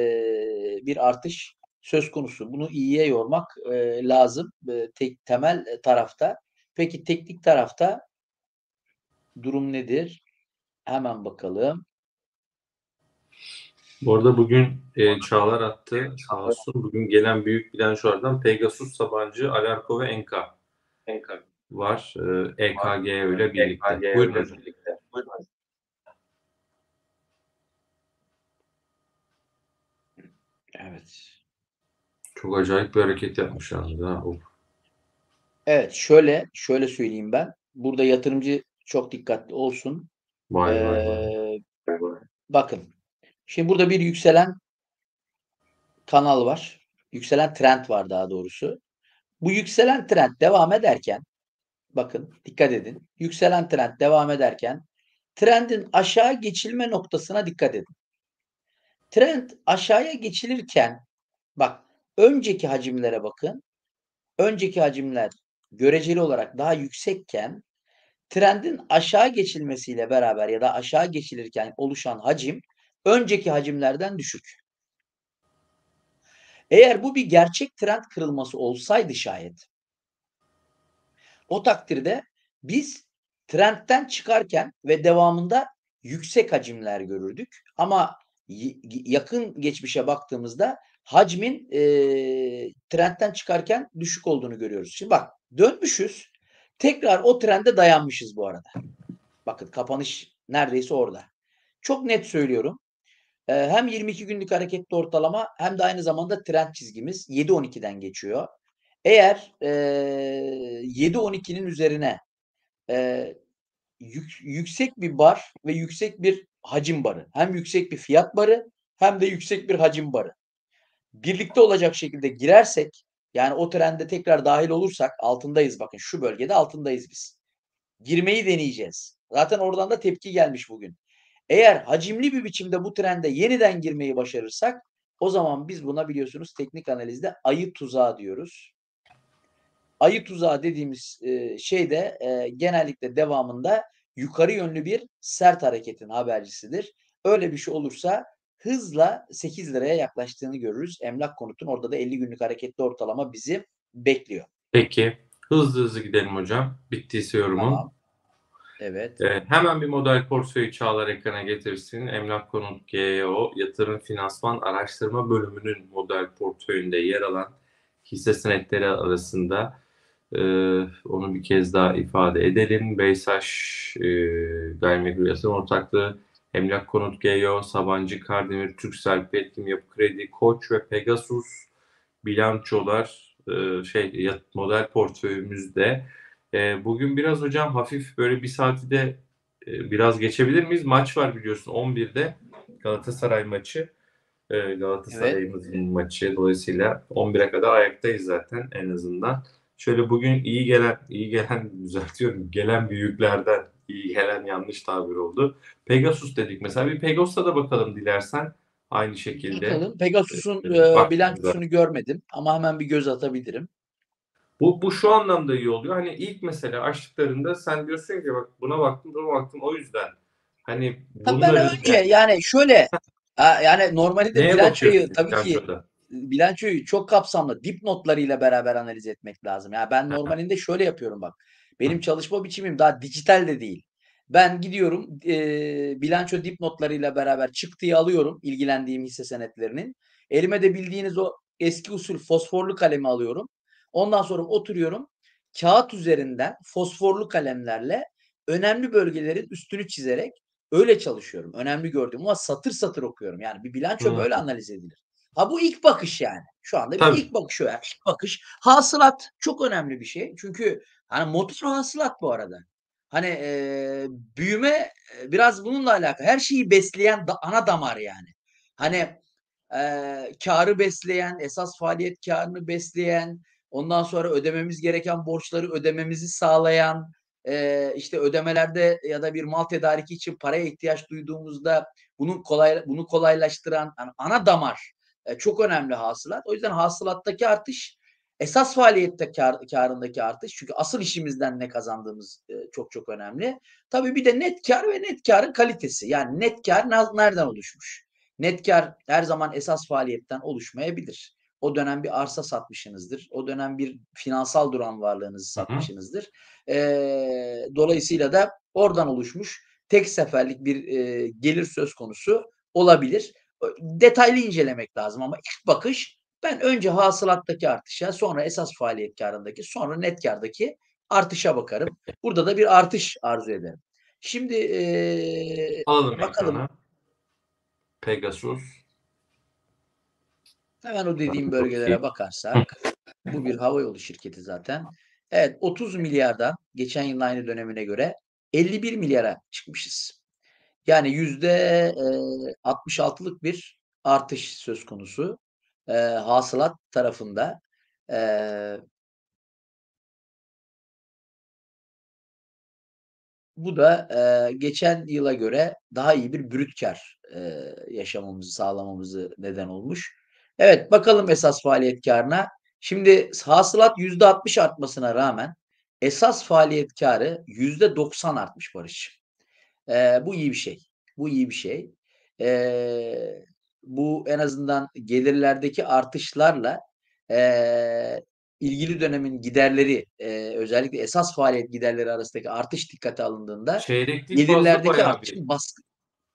Speaker 2: bir artış söz konusu. Bunu iyiye yormak e, lazım e, tek temel tarafta. Peki teknik tarafta durum nedir? Hemen bakalım.
Speaker 1: Bu arada bugün e, Çağlar attı. Sağ olsun. Bugün gelen büyük bilançolardan Pegasus, Sabancı, Alarko ve Enka. Enka var. E, EKG ile birlikte. EKG Buyurun hocam. Birlikte. Buyurun.
Speaker 2: Evet.
Speaker 1: Çok acayip bir hareket yapmış. Of.
Speaker 2: Evet şöyle şöyle söyleyeyim ben. Burada yatırımcı çok dikkatli olsun.
Speaker 1: Vay
Speaker 2: Ee,
Speaker 1: vay vay.
Speaker 2: bakın. Şimdi burada bir yükselen kanal var. Yükselen trend var daha doğrusu. Bu yükselen trend devam ederken bakın dikkat edin. Yükselen trend devam ederken trendin aşağı geçilme noktasına dikkat edin. Trend aşağıya geçilirken bak önceki hacimlere bakın. Önceki hacimler göreceli olarak daha yüksekken trendin aşağı geçilmesiyle beraber ya da aşağı geçilirken oluşan hacim önceki hacimlerden düşük. Eğer bu bir gerçek trend kırılması olsaydı şayet o takdirde biz trendten çıkarken ve devamında yüksek hacimler görürdük. Ama yakın geçmişe baktığımızda hacmin e, trendten çıkarken düşük olduğunu görüyoruz. Şimdi bak dönmüşüz. Tekrar o trende dayanmışız bu arada. Bakın kapanış neredeyse orada. Çok net söylüyorum. E, hem 22 günlük hareketli ortalama hem de aynı zamanda trend çizgimiz 7-12'den geçiyor. Eğer e, 7-12'nin üzerine e, yük, yüksek bir bar ve yüksek bir hacim barı. Hem yüksek bir fiyat barı hem de yüksek bir hacim barı. Birlikte olacak şekilde girersek yani o trende tekrar dahil olursak altındayız bakın şu bölgede altındayız biz. Girmeyi deneyeceğiz. Zaten oradan da tepki gelmiş bugün. Eğer hacimli bir biçimde bu trende yeniden girmeyi başarırsak o zaman biz buna biliyorsunuz teknik analizde ayı tuzağı diyoruz. Ayı tuzağı dediğimiz e, şey de e, genellikle devamında yukarı yönlü bir sert hareketin habercisidir. Öyle bir şey olursa hızla 8 liraya yaklaştığını görürüz. Emlak konutun orada da 50 günlük hareketli ortalama bizi bekliyor.
Speaker 1: Peki. Hızlı hızlı gidelim hocam. Bittiyse yorumun. Tamam.
Speaker 2: Evet.
Speaker 1: Ee, hemen bir model portföyü Çağlar ekrana getirsin. Emlak Konut GEO Yatırım Finansman Araştırma Bölümünün model portföyünde yer alan hisse senetleri arasında e, onu bir kez daha ifade edelim. Beysaş e, Gayrimenkul Yatırım Ortaklığı Emlak Konut GEO, Sabancı Kardemir, Türksel, Petkim Yapı Kredi, Koç ve Pegasus bilançolar e, şey model portföyümüzde. E, bugün biraz hocam hafif böyle bir saati de e, biraz geçebilir miyiz? Maç var biliyorsun 11'de Galatasaray maçı. Galatasaray'ımızın evet. maçı. Dolayısıyla 11'e kadar ayaktayız zaten en azından. Şöyle bugün iyi gelen, iyi gelen <laughs> düzeltiyorum, gelen büyüklerden iyi gelen yanlış tabir oldu. Pegasus dedik mesela. Bir Pegasus'a da bakalım dilersen. Aynı şekilde.
Speaker 2: Bakalım. Pegasus'un e, bilançosunu görmedim ama hemen bir göz atabilirim.
Speaker 1: Bu, bu şu anlamda iyi oluyor. Hani ilk mesela açtıklarında sen diyorsun ki bak buna baktım buna baktım o yüzden. Hani
Speaker 2: bunları... Ben önce yani şöyle <laughs> yani normalde
Speaker 1: Neye
Speaker 2: bilançoyu tabii ki
Speaker 1: bilançoda?
Speaker 2: Bilançoyu çok kapsamlı dipnotlarıyla beraber analiz etmek lazım. Yani ben normalinde şöyle yapıyorum bak. Benim çalışma biçimim daha dijital de değil. Ben gidiyorum eee, bilanço dipnotlarıyla beraber çıktıyı alıyorum ilgilendiğim hisse senetlerinin. Elime de bildiğiniz o eski usul fosforlu kalemi alıyorum. Ondan sonra oturuyorum. Kağıt üzerinden fosforlu kalemlerle önemli bölgelerin üstünü çizerek öyle çalışıyorum. Önemli gördüğüm ama satır satır okuyorum. Yani bir bilanço
Speaker 1: Hı.
Speaker 2: böyle analiz edilir. Ha bu ilk bakış yani. Şu anda bir
Speaker 1: Tabii.
Speaker 2: ilk bakış o yani. İlk bakış. Hasılat çok önemli bir şey. Çünkü hani motor hasılat bu arada. Hani eee, büyüme e, biraz bununla alakalı. Her şeyi besleyen da, ana damar yani. Hani eee karı besleyen, esas faaliyet karını besleyen, ondan sonra ödememiz gereken borçları ödememizi sağlayan, eee, işte ödemelerde ya da bir mal tedariki için paraya ihtiyaç duyduğumuzda bunun kolay bunu kolaylaştıran yani ana damar e, çok önemli hasılat. O yüzden hasılattaki artış esas faaliyette kar, karındaki artış. Çünkü asıl işimizden ne kazandığımız e, çok çok önemli. Tabii bir de net kar ve net karın kalitesi. Yani net kar ne- nereden oluşmuş? Net kar her zaman esas faaliyetten oluşmayabilir. O dönem bir arsa satmışsınızdır. O dönem bir finansal duran varlığınızı satmışsınızdır. Eee, dolayısıyla da oradan oluşmuş tek seferlik bir e, gelir söz konusu olabilir. Detaylı incelemek lazım ama ilk bakış ben önce hasılattaki artışa, sonra esas faaliyet karındaki, sonra net kardaki artışa bakarım. Burada da bir artış arzu ederim. Şimdi eee,
Speaker 1: Alalım
Speaker 2: bakalım
Speaker 1: ekrana. Pegasus.
Speaker 2: hemen o dediğim bölgelere bakarsak bu bir havayolu şirketi zaten. Evet 30 milyardan geçen yılın aynı dönemine göre 51 milyara çıkmışız. Yani yüzde eee, 66'lık bir artış söz konusu. Eee, hasılat tarafında. Eee, bu da eee, geçen yıla göre daha iyi bir brüt kar eee, yaşamamızı sağlamamızı neden olmuş. Evet bakalım esas faaliyet karına. Şimdi hasılat yüzde 60 artmasına rağmen esas faaliyet karı yüzde 90 artmış Barış. Eee, bu iyi bir şey. Bu iyi bir şey. Eee, bu en azından gelirlerdeki artışlarla eee, ilgili dönemin giderleri, eee, özellikle esas faaliyet giderleri arasındaki artış dikkate alındığında
Speaker 1: Çeyreklik
Speaker 2: gelirlerdeki artışın baskın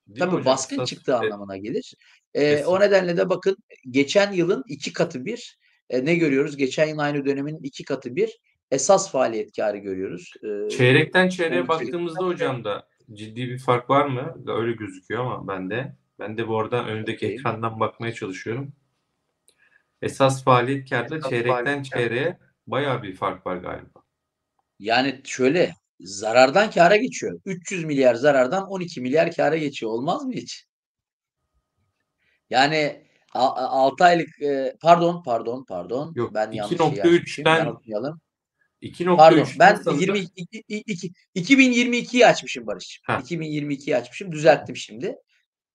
Speaker 1: Değil
Speaker 2: tabii
Speaker 1: hocam?
Speaker 2: baskın
Speaker 1: Esas-
Speaker 2: çıktığı
Speaker 1: e,
Speaker 2: anlamına gelir. Eee, o nedenle de bakın geçen yılın iki katı bir e, ne görüyoruz? Geçen yıl aynı dönemin iki katı bir esas faaliyet karı görüyoruz. Eee,
Speaker 1: Çeyrekten çeyreğe baktığımızda hocam da ciddi bir fark var mı? Öyle gözüküyor ama bende. Ben de bu arada önündeki
Speaker 2: Okey.
Speaker 1: ekrandan bakmaya çalışıyorum. Esas faaliyet kârda çeyrekten çeyreğe bayağı bir fark var galiba.
Speaker 2: Yani şöyle zarardan kâra geçiyor. 300 milyar zarardan 12 milyar kâra geçiyor. Olmaz mı hiç? Yani 6 aylık e, pardon pardon pardon
Speaker 1: Yok,
Speaker 2: ben yanlış şey
Speaker 1: 2.3'ten
Speaker 2: açmışım. Yanıltmayalım.
Speaker 1: 2.3'ten
Speaker 2: Pardon ben
Speaker 1: sanırım
Speaker 2: 22 iki- 2022'yi açmışım Barış.
Speaker 1: Ha.
Speaker 2: 2022'yi açmışım. Düzelttim şimdi.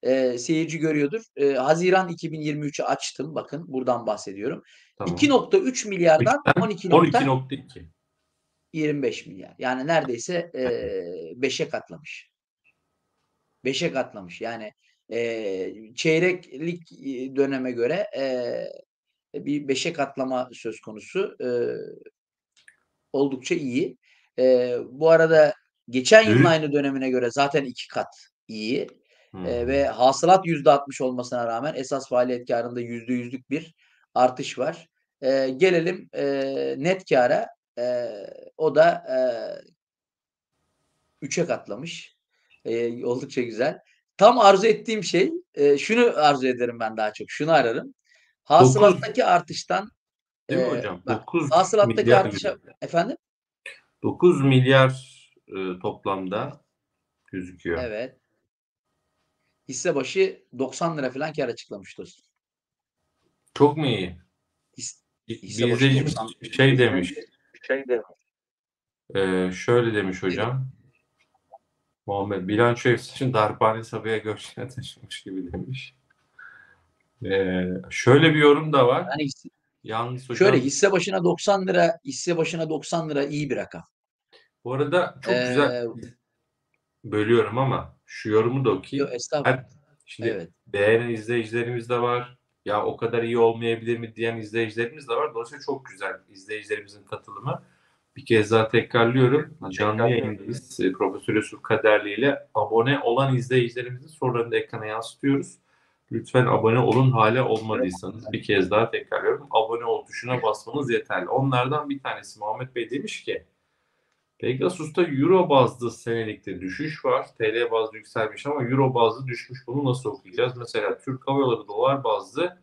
Speaker 2: Ee, seyirci görüyordur. Ee, Haziran 2023'ü açtım. Bakın buradan bahsediyorum.
Speaker 1: tamam.
Speaker 2: 2.3 milyardan 12.
Speaker 1: 12.2.
Speaker 2: 25 milyar. Yani neredeyse eee 5'e katlamış. 5'e katlamış. Yani eee, çeyreklik eee, döneme göre eee, bir 5'e katlama söz konusu. Eee, oldukça iyi. Eee, bu arada geçen yılın aynı dönemine göre zaten iki kat iyi.
Speaker 1: Hmm.
Speaker 2: Eee, ve hasılat %60 olmasına rağmen esas faaliyet karında %100'lük bir artış var. Eee, gelelim eee, net kâra. Eee, o da eee 3'e katlamış. Eee, oldukça güzel. Tam arzu ettiğim şey, eee, şunu arzu ederim ben daha çok. Şunu ararım. Hasılattaki artıştan
Speaker 1: Değil mi
Speaker 2: eee,
Speaker 1: hocam?
Speaker 2: bak,
Speaker 1: 9
Speaker 2: hasılattaki
Speaker 1: milyar
Speaker 2: artışa
Speaker 1: gibi.
Speaker 2: efendim?
Speaker 1: 9 milyar e, toplamda gözüküyor.
Speaker 2: Evet. Hisse başı 90 lira falan kâr açıklamış dostum.
Speaker 1: Çok mu iyi?
Speaker 2: His-
Speaker 1: Bir
Speaker 2: hisse
Speaker 1: bir
Speaker 2: başı
Speaker 1: izleyicimiz
Speaker 2: 90.
Speaker 1: şey demiş.
Speaker 3: Şey de
Speaker 1: e, şöyle demiş hocam. Muhammed bilanço hepsi için darphane Sabiha'ya göçene taşımış gibi demiş. E, şöyle bir yorum da var.
Speaker 2: Yani
Speaker 1: Yalnız hocam
Speaker 2: şöyle hisse başına 90 lira, hisse başına 90 lira iyi bir rakam.
Speaker 1: bu arada çok
Speaker 2: Eee,
Speaker 1: güzel bölüyorum ama şu yorumu da okuyayım.
Speaker 2: estağfurullah.
Speaker 1: Her- Şimdi
Speaker 2: Evet.
Speaker 1: beğenen izleyicilerimiz de var. Ya o kadar iyi olmayabilir mi diyen izleyicilerimiz de var. Dolayısıyla çok güzel izleyicilerimizin katılımı. Bir kez daha tekrarlıyorum. Canlı yayındayız. E, Profesör Yusuf Kaderli ile abone olan izleyicilerimizin sorularını da ekrana yansıtıyoruz. Lütfen abone olun hala olmadıysanız bir kez daha tekrarlıyorum. Abone ol tuşuna basmanız yeterli. Onlardan bir tanesi Muhammed Bey demiş ki Pegasus'ta Euro bazlı senelikte düşüş var. TL bazlı yükselmiş ama Euro bazlı düşmüş. Bunu nasıl okuyacağız? Mesela Türk Hava Yolları dolar bazlı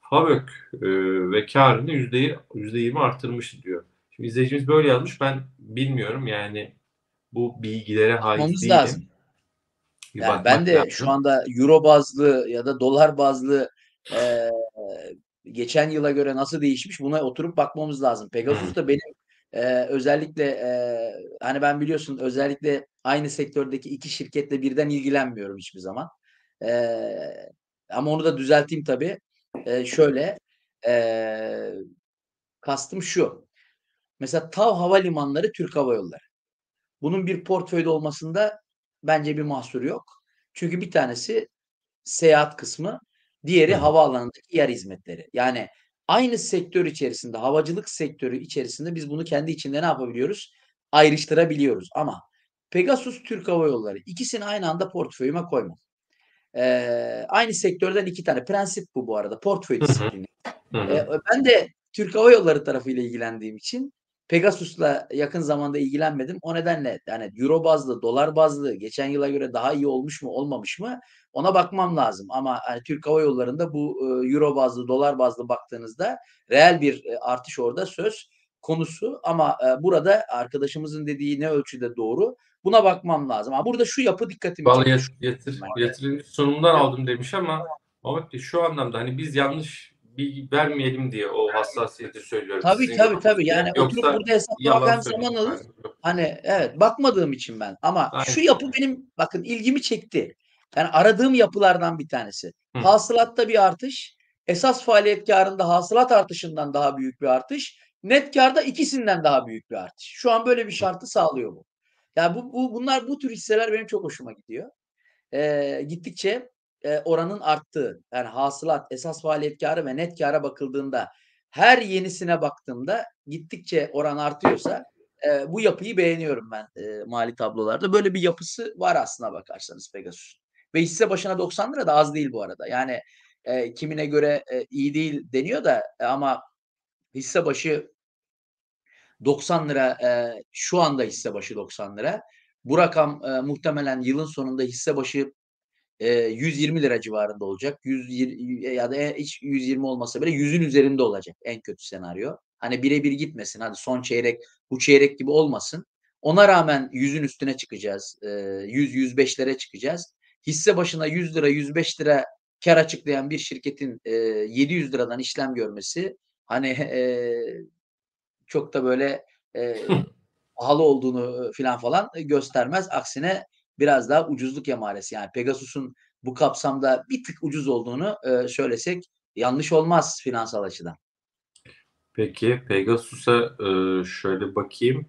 Speaker 1: FAVÖK e, ve karını yüzde 20 artırmış diyor. Şimdi izleyicimiz böyle yazmış. Ben bilmiyorum yani bu bilgilere
Speaker 2: Bakmamız
Speaker 1: değilim.
Speaker 2: lazım.
Speaker 1: Bir
Speaker 2: Yani ben de
Speaker 1: lazım.
Speaker 2: şu anda euro bazlı ya da dolar bazlı eee, geçen yıla göre nasıl değişmiş buna oturup bakmamız lazım. Pegasus da benim eee, özellikle eee, hani ben biliyorsun özellikle aynı sektördeki iki şirketle birden ilgilenmiyorum hiçbir zaman. Eee, ama onu da düzelteyim tabii. Eee, şöyle eee, kastım şu. Mesela TAV Havalimanları Türk Hava Yolları. Bunun bir portföyde olmasında bence bir mahsur yok. Çünkü bir tanesi seyahat kısmı, diğeri
Speaker 1: Hı
Speaker 2: havaalanındaki yer hizmetleri. Yani aynı sektör içerisinde, havacılık sektörü içerisinde biz bunu kendi içinde ne yapabiliyoruz? Ayrıştırabiliyoruz. Ama Pegasus, Türk Hava Yolları ikisini aynı anda portföyüme koymam. Ee, aynı sektörden iki tane. Prensip bu bu arada. Portföy disiplini.
Speaker 1: Hı hı.
Speaker 2: E, ben de Türk Hava Yolları tarafıyla ilgilendiğim için Pegasus'la yakın zamanda ilgilenmedim. O nedenle yani euro bazlı, dolar bazlı geçen yıla göre daha iyi olmuş mu, olmamış mı ona bakmam lazım. Ama hani Türk Hava Yolları'nda bu e, euro bazlı, dolar bazlı baktığınızda reel bir e, artış orada söz konusu. Ama e, burada arkadaşımızın dediği ne ölçüde doğru buna bakmam lazım. Ama burada şu yapı dikkatimi
Speaker 1: Vallahi yat- yatır,
Speaker 2: Ben-
Speaker 1: yatırımcı sunumdan aldım demiş ama Muhammed Bey şu anlamda hani biz yanlış bilgi vermeyelim diye o hassasiyeti söylüyorum.
Speaker 2: Tabii
Speaker 1: Sizin
Speaker 2: tabii tabii. Yani
Speaker 1: Yoksa
Speaker 2: oturup burada hesaplamak zaman alır. Hani evet bakmadığım için ben ama
Speaker 1: Aynen.
Speaker 2: şu yapı benim bakın ilgimi çekti. Yani aradığım yapılardan bir tanesi.
Speaker 1: Hı.
Speaker 2: Hasılatta bir artış, esas faaliyet karında hasılat artışından daha büyük bir artış, net karda ikisinden daha büyük bir artış. Şu an böyle bir şartı sağlıyor bu. Yani bu, bu bunlar bu tür hisseler benim çok hoşuma gidiyor. Ee, gittikçe e, oranın arttığı yani hasılat, esas faaliyet karı ve net kâra bakıldığında her yenisine baktığımda gittikçe oran artıyorsa e, bu yapıyı beğeniyorum ben e, mali tablolarda. Böyle bir yapısı var aslına bakarsanız Pegasus. Ve hisse başına 90 lira da az değil bu arada. Yani e, kimine göre e, iyi değil deniyor da e, ama hisse başı 90 lira e, şu anda hisse başı 90 lira. Bu rakam e, muhtemelen yılın sonunda hisse başı e, 120 lira civarında olacak. 120 ya da e, hiç 120 olmasa bile 100'ün üzerinde olacak en kötü senaryo. Hani birebir gitmesin. Hadi son çeyrek bu çeyrek gibi olmasın. Ona rağmen 100'ün üstüne çıkacağız. E, 100-105'lere çıkacağız. Hisse başına 100 lira 105 lira kar açıklayan bir şirketin e, 700 liradan işlem görmesi hani <laughs> e, çok da böyle e, <laughs> pahalı olduğunu filan falan göstermez. Aksine biraz daha ucuzluk emaresi. Yani Pegasus'un bu kapsamda bir tık ucuz olduğunu e, söylesek yanlış olmaz finansal açıdan.
Speaker 1: Peki Pegasus'a e, şöyle bakayım.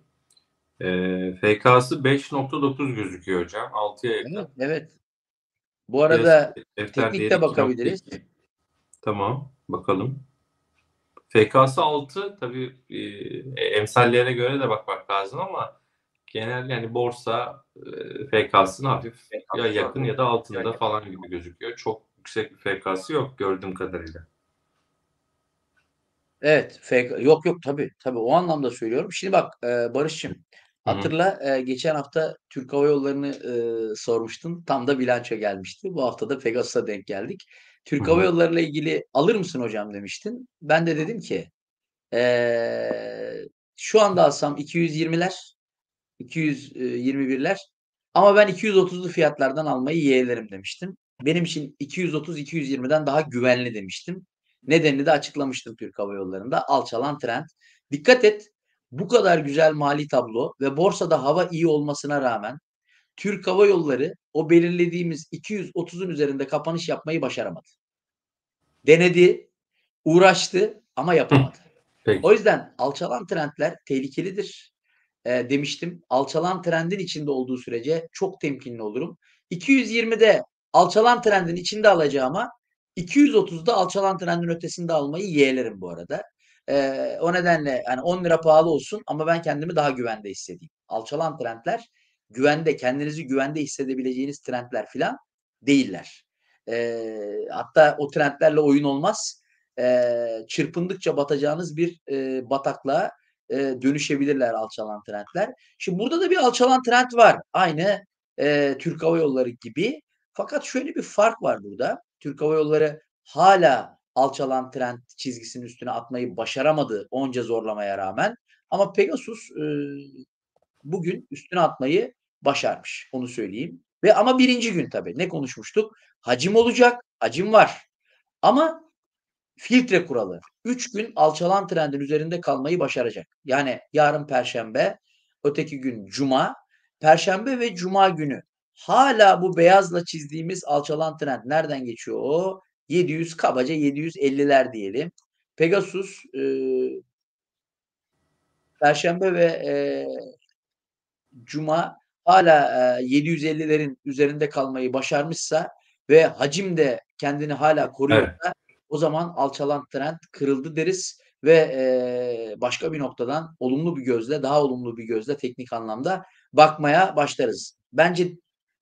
Speaker 1: E, FK'sı 5.9 gözüküyor hocam. 6'ya yakın.
Speaker 2: Evet, evet. Bu arada
Speaker 1: Defter
Speaker 2: teknikte bakabiliriz.
Speaker 1: 2.2. Tamam bakalım. FK'sı 6 tabii e, emsallere göre de bakmak lazım ama genel yani borsa e, FK'sının hafif ya yakın ya da altında falan gibi gözüküyor. Çok yüksek bir FK'sı yok gördüğüm kadarıyla.
Speaker 2: Evet, FK yok yok tabii tabii o anlamda söylüyorum. Şimdi bak e, Barış'cığım hatırla e, geçen hafta Türk Hava Yolları'nı e, sormuştun. Tam da bilanço gelmişti. Bu hafta da Pegasus'a denk geldik. Türk
Speaker 1: Hı
Speaker 2: Hava
Speaker 1: hı.
Speaker 2: Yolları'yla ilgili alır mısın hocam demiştin. Ben de dedim ki e, şu anda alsam 220'ler 221'ler ama ben 230'lu fiyatlardan almayı yeğlerim demiştim. Benim için 230-220'den daha güvenli demiştim. Nedenini de açıklamıştım Türk Hava Yolları'nda. Alçalan trend. Dikkat et bu kadar güzel mali tablo ve borsada hava iyi olmasına rağmen Türk Hava Yolları o belirlediğimiz 230'un üzerinde kapanış yapmayı başaramadı. Denedi, uğraştı ama yapamadı.
Speaker 1: Peki.
Speaker 2: O yüzden alçalan trendler tehlikelidir e, demiştim. Alçalan trendin içinde olduğu sürece çok temkinli olurum. 220'de alçalan trendin içinde alacağıma 230'da alçalan trendin ötesinde almayı yeğlerim bu arada. Ee, o nedenle hani 10 lira pahalı olsun ama ben kendimi daha güvende hissedeyim. Alçalan trendler güvende, kendinizi güvende hissedebileceğiniz trendler falan değiller. Ee, hatta o trendlerle oyun olmaz. Ee, çırpındıkça batacağınız bir e, bataklığa e, dönüşebilirler alçalan trendler. Şimdi burada da bir alçalan trend var. Aynı e, Türk Hava Yolları gibi. Fakat şöyle bir fark var burada. Türk Hava Yolları hala alçalan trend çizgisinin üstüne atmayı başaramadı onca zorlamaya rağmen. Ama Pegasus e, bugün üstüne atmayı başarmış. Onu söyleyeyim. Ve ama birinci gün tabii. Ne konuşmuştuk? Hacim olacak. Hacim var. Ama filtre kuralı. Üç gün alçalan trendin üzerinde kalmayı başaracak. Yani yarın perşembe, öteki gün cuma, perşembe ve cuma günü hala bu beyazla çizdiğimiz alçalan trend nereden geçiyor o? 700 kabaca 750'ler diyelim. Pegasus e, Perşembe ve e, Cuma hala e, 750'lerin üzerinde kalmayı başarmışsa ve hacim de kendini hala koruyorsa evet. O zaman alçalan trend kırıldı deriz ve e, başka bir noktadan olumlu bir gözle daha olumlu bir gözle teknik anlamda bakmaya başlarız. Bence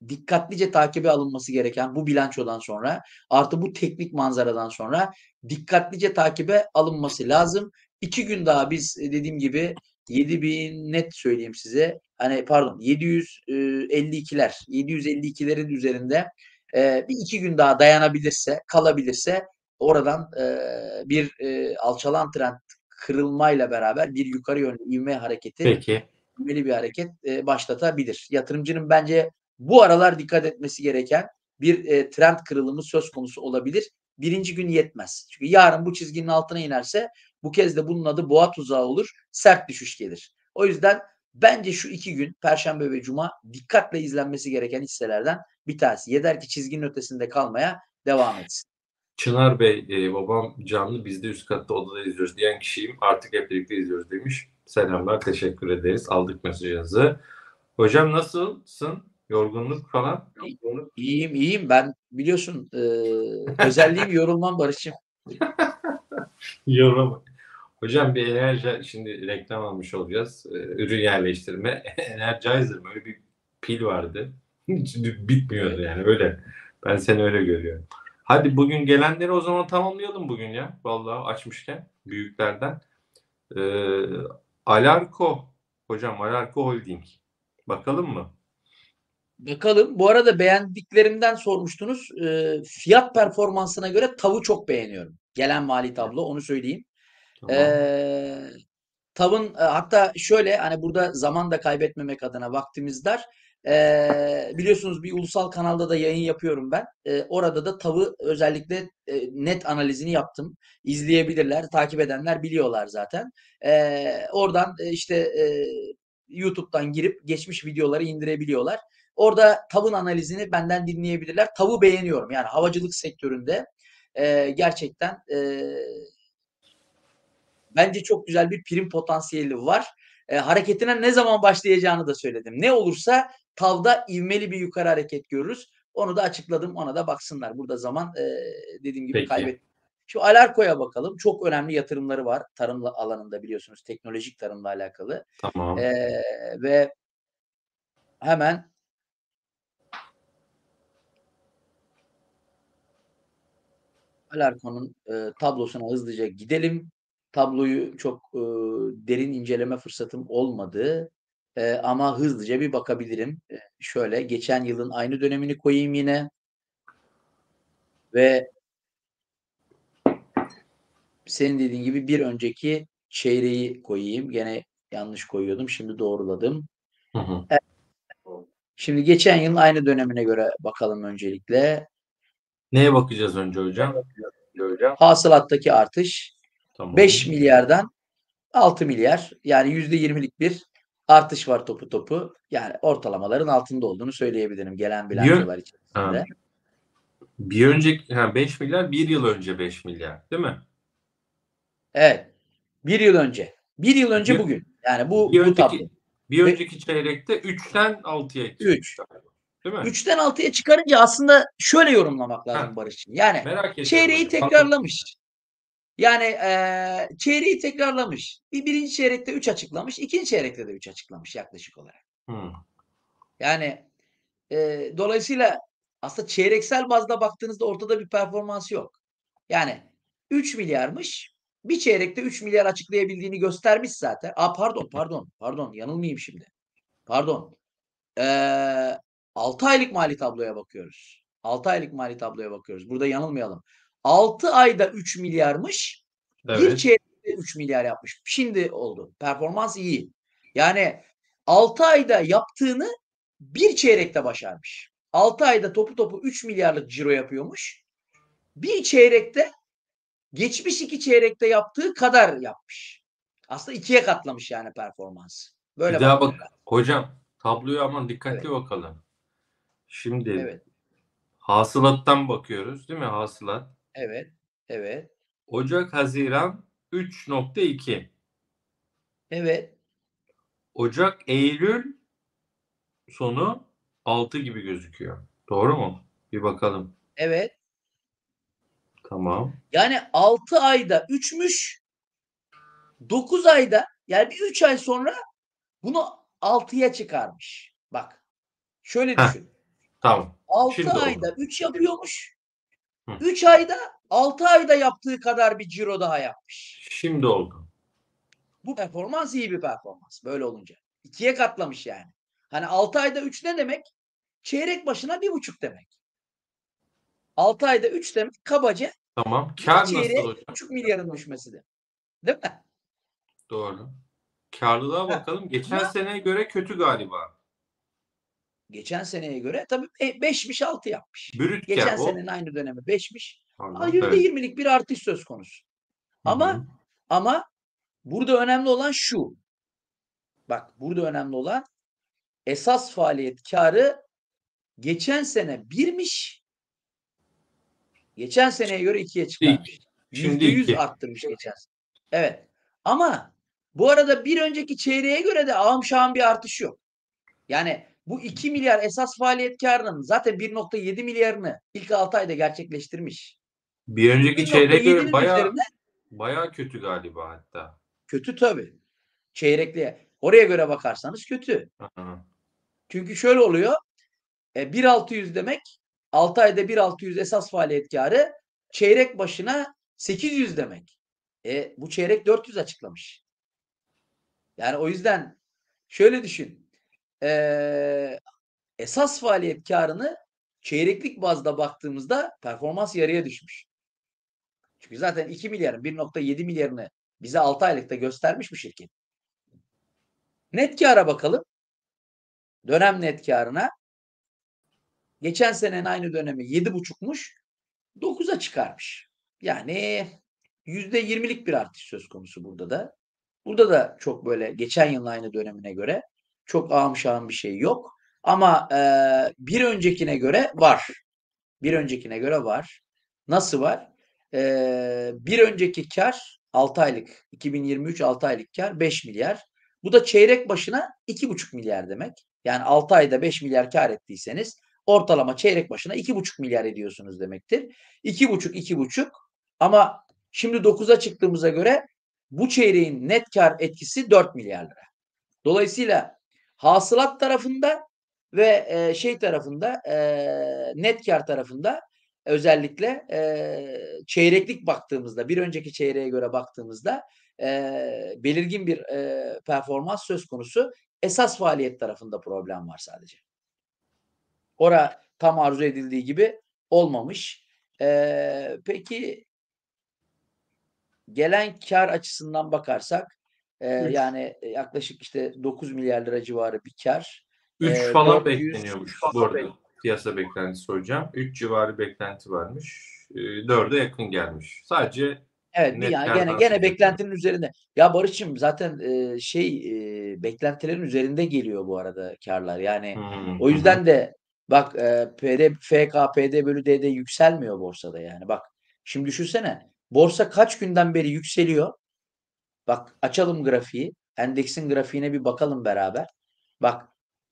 Speaker 2: dikkatlice takibe alınması gereken bu bilançodan sonra artı bu teknik manzaradan sonra dikkatlice takibe alınması lazım. İki gün daha biz e, dediğim gibi 7000 net söyleyeyim size. Hani pardon 752'ler 752'lerin üzerinde e, bir iki gün daha dayanabilirse kalabilirse oradan e, bir e, alçalan trend kırılmayla beraber bir yukarı yönlü ivme hareketi
Speaker 1: Peki.
Speaker 2: ivmeli bir hareket e, başlatabilir. Yatırımcının bence bu aralar dikkat etmesi gereken bir e, trend kırılımı söz konusu olabilir. Birinci gün yetmez. Çünkü yarın bu çizginin altına inerse bu kez de bunun adı boğa tuzağı olur. Sert düşüş gelir. O yüzden bence şu iki gün Perşembe ve Cuma dikkatle izlenmesi gereken hisselerden bir tanesi. Yeter ki çizginin ötesinde kalmaya devam etsin.
Speaker 1: Çınar Bey, e, babam canlı biz de üst katta odada izliyoruz diyen kişiyim. Artık hep birlikte izliyoruz demiş. Selamlar, teşekkür ederiz. Aldık mesajınızı. Hocam nasılsın? Yorgunluk falan? Yorgunluk.
Speaker 2: İyiyim, iyiyim. Ben biliyorsun e, özelliğim yorulmam Barış'cığım. <laughs>
Speaker 1: Yorulma. Hocam bir enerji, şimdi reklam almış olacağız. Ee, ürün yerleştirme. <laughs> Energizer mı? Öyle bir pil vardı. Bitmiyordu yani öyle. Ben seni öyle görüyorum. Hadi bugün gelenleri o zaman tamamlayalım bugün ya. Vallahi açmışken büyüklerden. Ee, Alarko. Hocam Alarko Holding. Bakalım mı?
Speaker 2: Bakalım. Bu arada beğendiklerimden sormuştunuz. E, fiyat performansına göre tavu çok beğeniyorum. Gelen mali tablo onu söyleyeyim.
Speaker 1: Tamam.
Speaker 2: E, tavın e, hatta şöyle hani burada zaman da kaybetmemek adına vaktimiz dar. E, biliyorsunuz bir ulusal kanalda da yayın yapıyorum ben. E, orada da tavı özellikle e, net analizini yaptım. İzleyebilirler. Takip edenler biliyorlar zaten. E, oradan e, işte e, YouTube'dan girip geçmiş videoları indirebiliyorlar. Orada tavın analizini benden dinleyebilirler. Tavu beğeniyorum. Yani havacılık sektöründe e, gerçekten e, bence çok güzel bir prim potansiyeli var. E, hareketine ne zaman başlayacağını da söyledim. Ne olursa tavda ivmeli bir yukarı hareket görürüz. Onu da açıkladım. Ona da baksınlar. Burada zaman e, dediğim gibi
Speaker 1: Peki.
Speaker 2: kaybet. Şu Alarko'ya bakalım. Çok önemli yatırımları var. Tarım alanında biliyorsunuz. Teknolojik tarımla alakalı.
Speaker 1: Tamam.
Speaker 2: E, ve hemen Alarko'nun e, tablosuna hızlıca gidelim. Tabloyu çok e, derin inceleme fırsatım olmadı. E, ama hızlıca bir bakabilirim. E, şöyle geçen yılın aynı dönemini koyayım yine. Ve senin dediğin gibi bir önceki çeyreği koyayım. Gene yanlış koyuyordum. Şimdi doğruladım.
Speaker 1: Hı hı.
Speaker 2: Şimdi geçen yılın aynı dönemine göre bakalım öncelikle.
Speaker 1: Neye bakacağız önce hocam?
Speaker 2: Hasılattaki artış
Speaker 1: Tamam.
Speaker 2: 5 milyardan 6 milyar yani %20'lik bir artış var topu topu. Yani ortalamaların altında olduğunu söyleyebilirim gelen bilançolar içerisinde.
Speaker 1: Ha. Bir önceki ha 5 milyar, bir yıl önce 5 milyar, değil mi?
Speaker 2: Evet. Bir yıl önce. Bir yıl önce
Speaker 1: Bir-
Speaker 2: bugün. Yani bu,
Speaker 1: bir
Speaker 2: bu
Speaker 1: önceki
Speaker 2: tablo.
Speaker 1: bir önceki çeyrekte 3'ten 6'ya
Speaker 2: Üç.
Speaker 1: Değil mi?
Speaker 2: 3'ten 6'ya çıkarınca aslında şöyle yorumlamak lazım. Barış'cığım. Yani
Speaker 1: Merak
Speaker 2: çeyreği tekrarlamış. Yani eee çeyreği tekrarlamış. Bir birinci çeyrekte 3 açıklamış. ikinci çeyrekte de 3 açıklamış yaklaşık olarak.
Speaker 1: Hı.
Speaker 2: Yani eee, dolayısıyla aslında çeyreksel bazda baktığınızda ortada bir performansı yok. Yani 3 milyarmış. Bir çeyrekte 3 milyar açıklayabildiğini göstermiş zaten. Aa pardon pardon pardon yanılmayayım şimdi. Pardon. Eee 6 aylık mali tabloya bakıyoruz. 6 aylık mali tabloya bakıyoruz. Burada yanılmayalım. 6 ayda 3 milyarmış. Bir
Speaker 1: Evet.
Speaker 2: çeyrekte 3 milyar yapmış. Şimdi oldu. Performans iyi. Yani 6 ayda yaptığını bir çeyrekte başarmış. 6 ayda topu topu 3 milyarlık ciro yapıyormuş. Bir çeyrekte geçmiş iki çeyrekte yaptığı kadar yapmış. Aslında ikiye katlamış yani performansı. Böyle
Speaker 1: bir daha bak. Hocam tabloya aman dikkatli
Speaker 2: Evet.
Speaker 1: bakalım. Şimdi
Speaker 2: Evet,
Speaker 1: hasılattan bakıyoruz değil mi? Hasılat.
Speaker 2: Evet, evet,
Speaker 1: Ocak, Haziran 3.2.
Speaker 2: evet.
Speaker 1: Ocak, Eylül sonu 6 gibi gözüküyor. Doğru mu? Bir bakalım.
Speaker 2: Evet.
Speaker 1: Tamam.
Speaker 2: Yani 6 ayda 3'müş. 9 ayda yani bir 3 ay sonra bunu 6'ya çıkarmış. Bak. Şöyle
Speaker 1: Heh,
Speaker 2: düşün.
Speaker 1: Tamam.
Speaker 2: 6
Speaker 1: şimdi oldu.
Speaker 2: ayda 3 yapıyormuş.
Speaker 1: Hı.
Speaker 2: 3 ayda 6 ayda yaptığı kadar bir ciro daha yapmış.
Speaker 1: Şimdi oldu.
Speaker 2: Bu performans iyi bir performans. Böyle olunca. İkiye katlamış yani. Hani 6 ayda 3 ne demek? Çeyrek başına bir buçuk demek. 6 ayda 3 demek kabaca
Speaker 1: Tamam. Kar nasıl hocam?
Speaker 2: buçuk milyarın düşmesi de. Değil mi?
Speaker 1: Doğru. Karlılığa bakalım. Geçen seneye göre kötü galiba.
Speaker 2: Geçen seneye göre tabii 5'miş 6 yapmış.
Speaker 1: Brüt
Speaker 2: Geçen
Speaker 1: o.
Speaker 2: senenin aynı dönemi 5'miş.
Speaker 1: Pardon,
Speaker 2: Ama
Speaker 1: evet.
Speaker 2: %20'lik bir artış söz konusu.
Speaker 1: Hı hı.
Speaker 2: Ama ama burada önemli olan şu. Bak burada önemli olan esas faaliyet karı geçen sene birmiş. Geçen seneye göre ikiye çıkarmış.
Speaker 1: Şimdi
Speaker 2: %100
Speaker 1: iki.
Speaker 2: arttırmış geçen sene. Evet. Ama bu arada bir önceki çeyreğe göre de ağım şahım bir artış yok. Yani bu 2 milyar esas faaliyet karının zaten 1.7 milyarını ilk 6 ayda gerçekleştirmiş.
Speaker 1: Bir önceki çeyreğe
Speaker 2: 1.7'nin
Speaker 1: göre bayağı bayağı kötü galiba hatta.
Speaker 2: kötü tabii. Çeyrekliğe. Oraya göre bakarsanız kötü. Çünkü şöyle oluyor. E, 1.600 demek 6 ayda 1.600 esas faaliyet karı çeyrek başına 800 demek. E, bu çeyrek 400 açıklamış. Yani o yüzden şöyle düşün. E, esas faaliyet karını çeyreklik bazda baktığımızda performans yarıya düşmüş. Çünkü zaten 2 milyarın 1.7 milyarını bize 6 aylıkta göstermiş bu şirket. Net kâra bakalım. Dönem net kârına. Geçen senenin aynı dönemi 7,5'muş. 9'a çıkarmış. Yani %20'lik bir artış söz konusu burada da. Burada da çok böyle geçen yılın aynı dönemine göre çok şahım bir şey yok. Ama e, bir öncekine göre var. Bir öncekine göre var. Nasıl var? E, bir önceki kar 6 aylık 2023 6 aylık kar 5 milyar. Bu da çeyrek başına 2,5 milyar demek. Yani 6 ayda 5 milyar kar ettiyseniz ortalama çeyrek başına 2,5 milyar ediyorsunuz demektir. 2,5 2,5 ama şimdi 9'a çıktığımıza göre bu çeyreğin net kar etkisi 4 milyar lira. Dolayısıyla hasılat tarafında ve e, şey tarafında e, net kar tarafında özellikle e, çeyreklik baktığımızda bir önceki çeyreğe göre baktığımızda e, belirgin bir e, performans söz konusu. Esas faaliyet tarafında problem var sadece. Ora tam arzu edildiği gibi olmamış. E, peki gelen kar açısından bakarsak e,
Speaker 1: Üç.
Speaker 2: yani yaklaşık işte 9 milyar lira civarı bir kar.
Speaker 1: 3
Speaker 2: Ee,
Speaker 1: falan
Speaker 2: 400
Speaker 1: bekleniyormuş bu arada. Piyasa beklentisi hocam. 3 civarı beklenti varmış. 4'e yakın gelmiş. Sadece
Speaker 2: Evet
Speaker 1: Net
Speaker 2: yani gene gene beklentinin üzerinde. Ya Barış'ım zaten e, şey e, beklentilerin üzerinde geliyor bu arada karlar. Yani
Speaker 1: hmm,
Speaker 2: o yüzden de bak e, PD, FK, PD bölü DD yükselmiyor borsada yani. Bak şimdi düşünsene borsa kaç günden beri yükseliyor. Bak açalım grafiği. Endeksin grafiğine bir bakalım beraber. Bak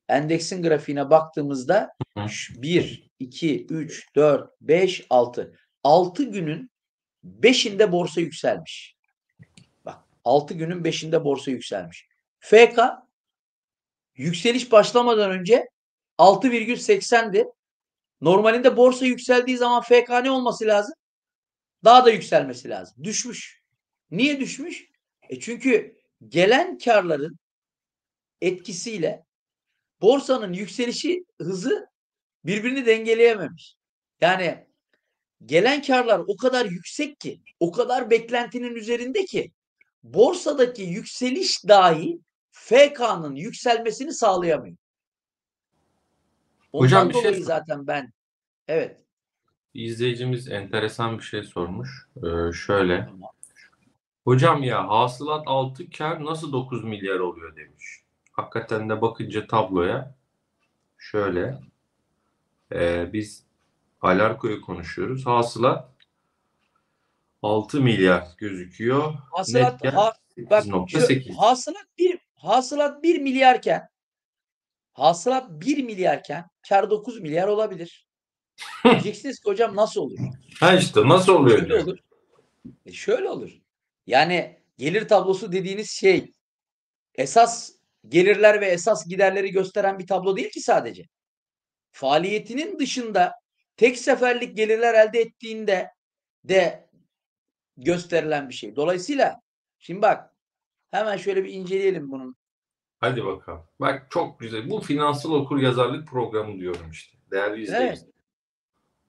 Speaker 2: endeksin grafiğine baktığımızda
Speaker 1: Hı.
Speaker 2: 1, 2, 3, 4, 5, 6. 6 günün 5'inde borsa yükselmiş. Bak 6 günün 5'inde borsa yükselmiş. FK yükseliş başlamadan önce 6,80'di. Normalinde borsa yükseldiği zaman FK ne olması lazım? Daha da yükselmesi lazım. Düşmüş. Niye düşmüş? E çünkü gelen karların etkisiyle borsanın yükselişi hızı birbirini dengeleyememiş. Yani gelen karlar o kadar yüksek ki, o kadar beklentinin üzerinde ki borsadaki yükseliş dahi FK'nın yükselmesini sağlayamıyor. Ondan
Speaker 1: Hocam bir şey
Speaker 2: dolayı zaten ben evet
Speaker 1: izleyicimiz enteresan bir şey sormuş. Ee, şöyle.
Speaker 2: Tamam.
Speaker 1: Hocam ya hasılat 6 kar nasıl 9 milyar oluyor demiş. Hakikaten de bakınca tabloya şöyle ee, biz Alarko'yu konuşuyoruz. Hasılat 6 milyar gözüküyor.
Speaker 2: hasılat
Speaker 1: Net
Speaker 2: ha- bak şu,
Speaker 1: 8.8.
Speaker 2: hasılat bir hasılat 1 milyarken hasılat 1 milyarken kar 9 milyar olabilir. <laughs> Diyeceksiniz ki hocam nasıl olur?
Speaker 1: Ha işte nasıl oluyor?
Speaker 2: Şöyle olur. E şöyle olur. Yani gelir tablosu dediğiniz şey esas gelirler ve esas giderleri gösteren bir tablo değil ki sadece. Faaliyetinin dışında tek seferlik gelirler elde ettiğinde de gösterilen bir şey. Dolayısıyla şimdi bak hemen şöyle bir inceleyelim bunun.
Speaker 1: Hadi bakalım. Bak çok güzel. Bu finansal okur yazarlık programı diyorum işte. Değerli izleyiciler.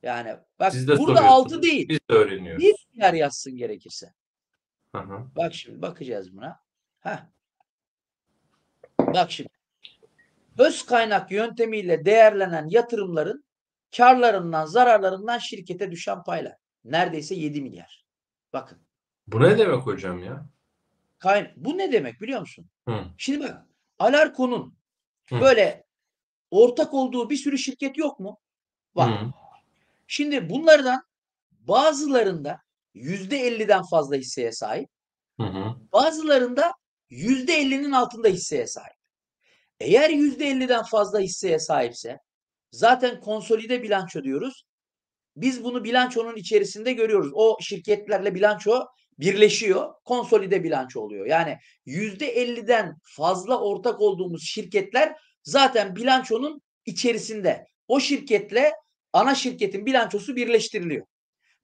Speaker 2: Yani bak
Speaker 1: Siz de
Speaker 2: burada
Speaker 1: soruyorsunuz.
Speaker 2: 6 değil.
Speaker 1: Biz de öğreniyoruz.
Speaker 2: 1 milyar yazsın gerekirse.
Speaker 1: Hı hı.
Speaker 2: Bak şimdi bakacağız buna. Heh. Bak şimdi. Öz kaynak yöntemiyle değerlenen yatırımların karlarından, zararlarından şirkete düşen paylar. Neredeyse 7 milyar. Bakın.
Speaker 1: Bu ne demek hocam ya?
Speaker 2: Kayn bu ne demek biliyor musun?
Speaker 1: Hı.
Speaker 2: Şimdi bak. Alarko'nun
Speaker 1: Hı.
Speaker 2: böyle ortak olduğu bir sürü şirket yok mu? Var.
Speaker 1: Hı.
Speaker 2: Şimdi bunlardan bazılarında %50'den fazla hisseye sahip.
Speaker 1: Hı hı.
Speaker 2: Bazılarında %50'nin altında hisseye sahip. Eğer %50'den fazla hisseye sahipse zaten konsolide bilanço diyoruz. Biz bunu bilançonun içerisinde görüyoruz. O şirketlerle bilanço birleşiyor. Konsolide bilanço oluyor. Yani %50'den fazla ortak olduğumuz şirketler zaten bilançonun içerisinde. O şirketle ana şirketin bilançosu birleştiriliyor.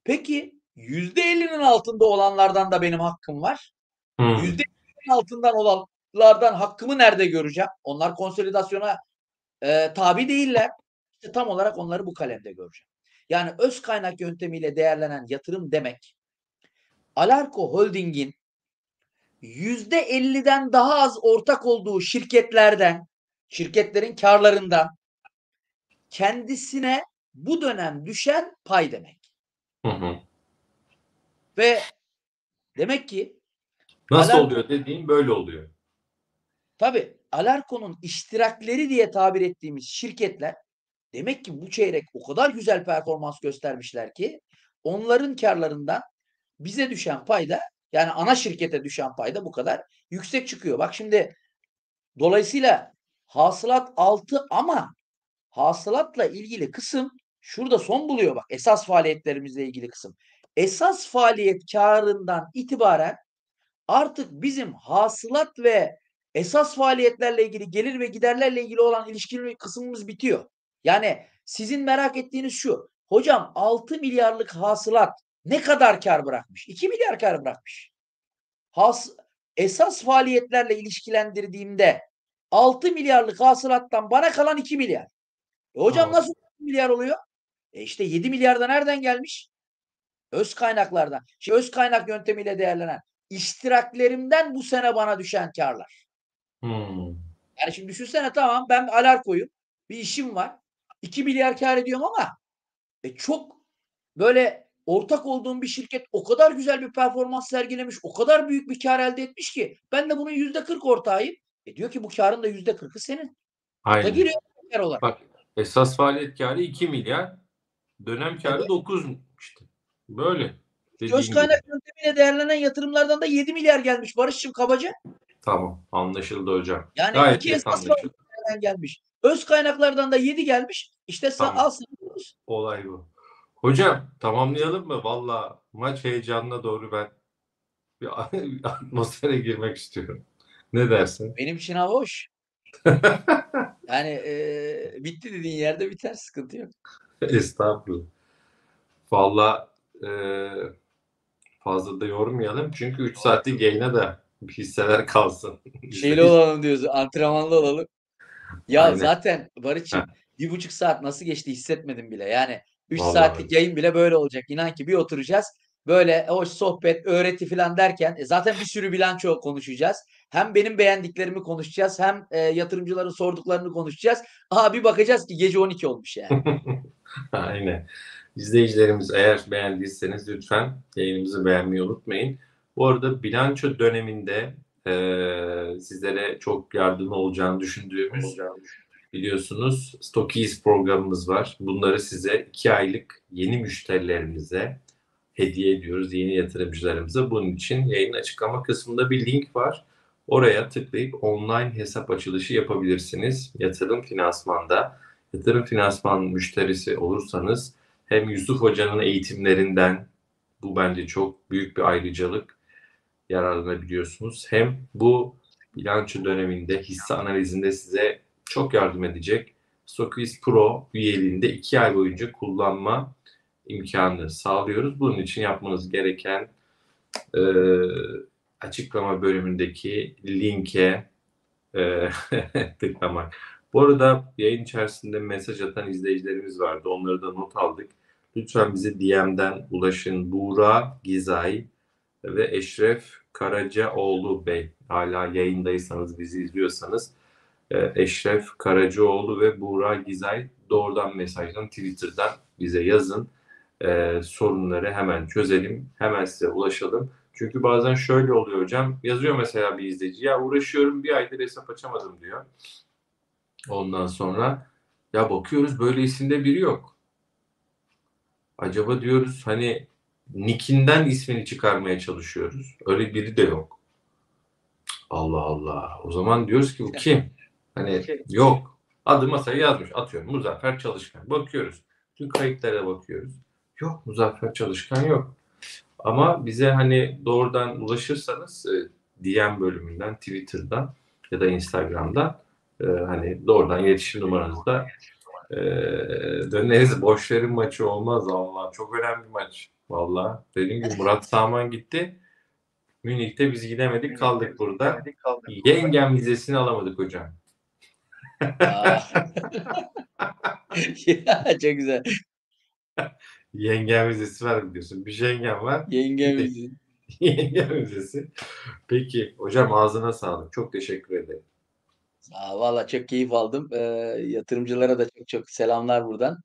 Speaker 2: Peki %50'nin altında olanlardan da benim hakkım var.
Speaker 1: Hı.
Speaker 2: %50'nin altından olanlardan hakkımı nerede göreceğim? Onlar konsolidasyona e, tabi değiller. İşte tam olarak onları bu kalemde göreceğim. Yani öz kaynak yöntemiyle değerlenen yatırım demek Alarko Holding'in %50'den daha az ortak olduğu şirketlerden, şirketlerin karlarından kendisine bu dönem düşen pay demek.
Speaker 1: Hı hı.
Speaker 2: Ve demek ki
Speaker 1: Nasıl
Speaker 2: Alarko-
Speaker 1: oluyor dediğin böyle oluyor.
Speaker 2: Tabii Alarko'nun iştirakleri diye tabir ettiğimiz şirketler demek ki bu çeyrek o kadar güzel performans göstermişler ki onların karlarından bize düşen payda yani ana şirkete düşen payda bu kadar yüksek çıkıyor. Bak şimdi dolayısıyla hasılat 6 ama hasılatla ilgili kısım şurada son buluyor bak esas faaliyetlerimizle ilgili kısım. Esas faaliyet karından itibaren artık bizim hasılat ve esas faaliyetlerle ilgili gelir ve giderlerle ilgili olan ilişkili kısmımız bitiyor. Yani sizin merak ettiğiniz şu. Hocam 6 milyarlık hasılat ne kadar kar bırakmış? 2 milyar kar bırakmış. Has, esas faaliyetlerle ilişkilendirdiğimde 6 milyarlık hasılattan bana kalan 2 milyar. E hocam
Speaker 1: Hı.
Speaker 2: nasıl 2 milyar oluyor? E işte 7 milyar da nereden gelmiş? Öz kaynaklardan. Şimdi öz kaynak yöntemiyle değerlenen iştiraklerimden bu sene bana düşen karlar.
Speaker 1: Hı.
Speaker 2: Yani şimdi düşünsene tamam ben bir Alarko'yum. Bir işim var. 2 milyar kar ediyorum ama e çok böyle ortak olduğum bir şirket o kadar güzel bir performans sergilemiş, o kadar büyük bir kar elde etmiş ki ben de bunun yüzde 40 ortağıyım. E diyor ki bu karın da yüzde 40'ı senin. Da
Speaker 1: Aynen.
Speaker 2: giriyor kar olarak.
Speaker 1: Bak esas faaliyet karı 2 milyar. Dönem karı
Speaker 2: Evet.
Speaker 1: 9 işte. Böyle. Dediğin
Speaker 2: Öz
Speaker 1: gibi.
Speaker 2: kaynak yöntemiyle değerlenen yatırımlardan da 7 milyar gelmiş Barış'cığım kabaca.
Speaker 1: Tamam. Anlaşıldı hocam.
Speaker 2: Yani
Speaker 1: Gayet
Speaker 2: iki esas gelmiş. Öz kaynaklardan da 7 gelmiş. İşte
Speaker 1: Tamam.
Speaker 2: al.
Speaker 1: Olay bu. Hocam tamamlayalım mı? Valla maç heyecanına doğru ben bir <laughs> atmosfere girmek istiyorum. Ne dersin?
Speaker 2: Benim için hava hoş. <laughs> Yani e, bitti dediğin yerde biter sıkıntı yok.
Speaker 1: Estağfurullah. Valla e, fazla da yormayalım. Çünkü 3 saatlik yayına da hisseler kalsın. <laughs>
Speaker 2: Şeyli olalım diyoruz. Antrenmanlı olalım. Ya
Speaker 1: Aynen.
Speaker 2: zaten Barış'ım bir buçuk saat nasıl geçti hissetmedim bile. Yani 3
Speaker 1: Vallahi
Speaker 2: saatlik yayın bile böyle olacak. İnan ki bir oturacağız. Böyle hoş sohbet, öğreti falan derken e, zaten bir sürü bilanço konuşacağız. Hem benim beğendiklerimi konuşacağız hem e, yatırımcıların sorduklarını konuşacağız. Aha bir bakacağız ki gece 12 olmuş yani. <laughs>
Speaker 1: Aynen. İzleyicilerimiz eğer beğendiyseniz lütfen yayınımızı beğenmeyi unutmayın. Bu arada bilanço döneminde eee, sizlere çok yardımcı olacağını düşündüğümüz biliyorsunuz Stockies programımız var. Bunları size iki aylık yeni müşterilerimize hediye ediyoruz. Yeni yatırımcılarımıza. Bunun için yayın açıklama kısmında bir link var. Oraya tıklayıp online hesap açılışı yapabilirsiniz. Yatırım finansmanda. Yatırım finansman müşterisi olursanız hem Yusuf Hoca'nın eğitimlerinden bu bence çok büyük bir ayrıcalık yararlanabiliyorsunuz. Hem bu bilanço döneminde hisse analizinde size çok yardım edecek. Stockies Pro üyeliğinde 2 ay boyunca kullanma imkanı sağlıyoruz. Bunun için yapmanız gereken e, açıklama bölümündeki linke e, <laughs> tıklamak. Bu arada yayın içerisinde mesaj atan izleyicilerimiz vardı. Onları da not aldık. Lütfen bize DM'den ulaşın. Buğra Gizay ve Eşref Karacaoğlu Bey. Hala yayındaysanız, bizi izliyorsanız e, Eşref Karacaoğlu ve Buğra Gizay doğrudan mesajdan, Twitter'dan bize yazın. E, sorunları hemen çözelim, hemen size ulaşalım. Çünkü bazen şöyle oluyor hocam. Yazıyor mesela bir izleyici. Ya uğraşıyorum bir aydır hesap açamadım diyor. Ondan sonra ya bakıyoruz böyle isimde biri yok. Acaba diyoruz hani Nick'inden ismini çıkarmaya çalışıyoruz. Öyle biri de yok. Allah Allah. O zaman diyoruz ki bu kim? Hani yok. Adı masaya yazmış. Atıyorum. Muzaffer Çalışkan. Bakıyoruz. Tüm kayıtlara bakıyoruz. Yok. Muzaffer Çalışkan yok. Ama bize hani doğrudan ulaşırsanız e, DM bölümünden, Twitter'dan ya da Instagram'dan e, hani doğrudan iletişim numaranızda e, döneriz. Boş verin maçı olmaz Allah. Çok önemli bir maç. Valla. Dediğim gibi Murat Saman gitti. Münih'te biz gidemedik kaldık burada. Yengem vizesini alamadık hocam. <laughs>
Speaker 2: Ya, Çok güzel.
Speaker 1: Yengem vizesi var biliyorsun. Bir yengem var.
Speaker 2: Yengemizin. <laughs>
Speaker 1: Yengem vizesi. Peki hocam ağzına sağlık. Çok teşekkür ederim.
Speaker 2: Aa, valla çok keyif aldım. Ee, yatırımcılara da çok çok selamlar buradan.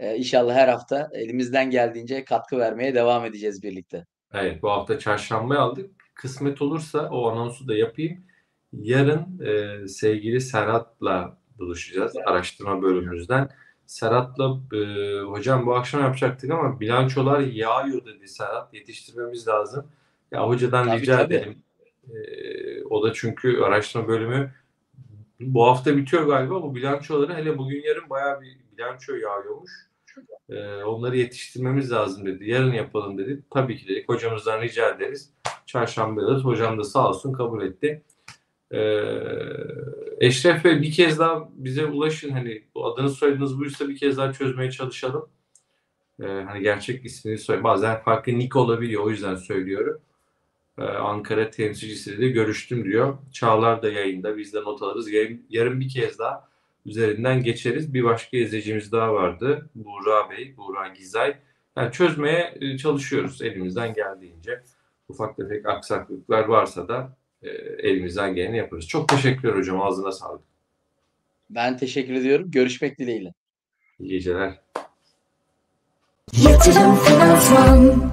Speaker 2: Ee, inşallah her hafta elimizden geldiğince katkı vermeye devam edeceğiz birlikte.
Speaker 1: Evet bu hafta çarşambaya aldık. Kısmet olursa o anonsu da yapayım. Yarın e, sevgili Serhat'la buluşacağız araştırma bölümümüzden. Serhat'la e, hocam bu akşam yapacaktık ama bilançolar yağıyor dedi Serhat. Yetiştirmemiz lazım. Ya hocadan
Speaker 2: Tabii,
Speaker 1: rica
Speaker 2: tabii.
Speaker 1: edelim. E, o da çünkü araştırma bölümü bu hafta bitiyor galiba. Bu bilançoları hele bugün yarın bayağı bir bilanço yağıyormuş. E, onları yetiştirmemiz lazım dedi. Yarın yapalım dedi. Tabii ki dedik. Hocamızdan rica ederiz. Çarşamba alırız. Hocam da sağ olsun kabul etti. Ee, Eşref Bey bir kez daha bize ulaşın. Hani bu adını soyadınız buysa bir kez daha çözmeye çalışalım. Ee, hani gerçek ismini söyle. Bazen farklı nick olabiliyor. O yüzden söylüyorum. Ee, Ankara temsilcisiyle de görüştüm diyor. Çağlar da yayında. Biz de not alırız. Yarın, bir kez daha üzerinden geçeriz. Bir başka izleyicimiz daha vardı. Buğra Bey, Buğra Gizay. Yani çözmeye e, çalışıyoruz elimizden geldiğince. Ufak tefek aksaklıklar varsa da e, elimizden geleni yaparız. Çok teşekkürler hocam. Ağzına sağlık.
Speaker 2: Ben teşekkür ediyorum. Görüşmek dileğiyle.
Speaker 1: İyi geceler.
Speaker 4: Yatırım Finansman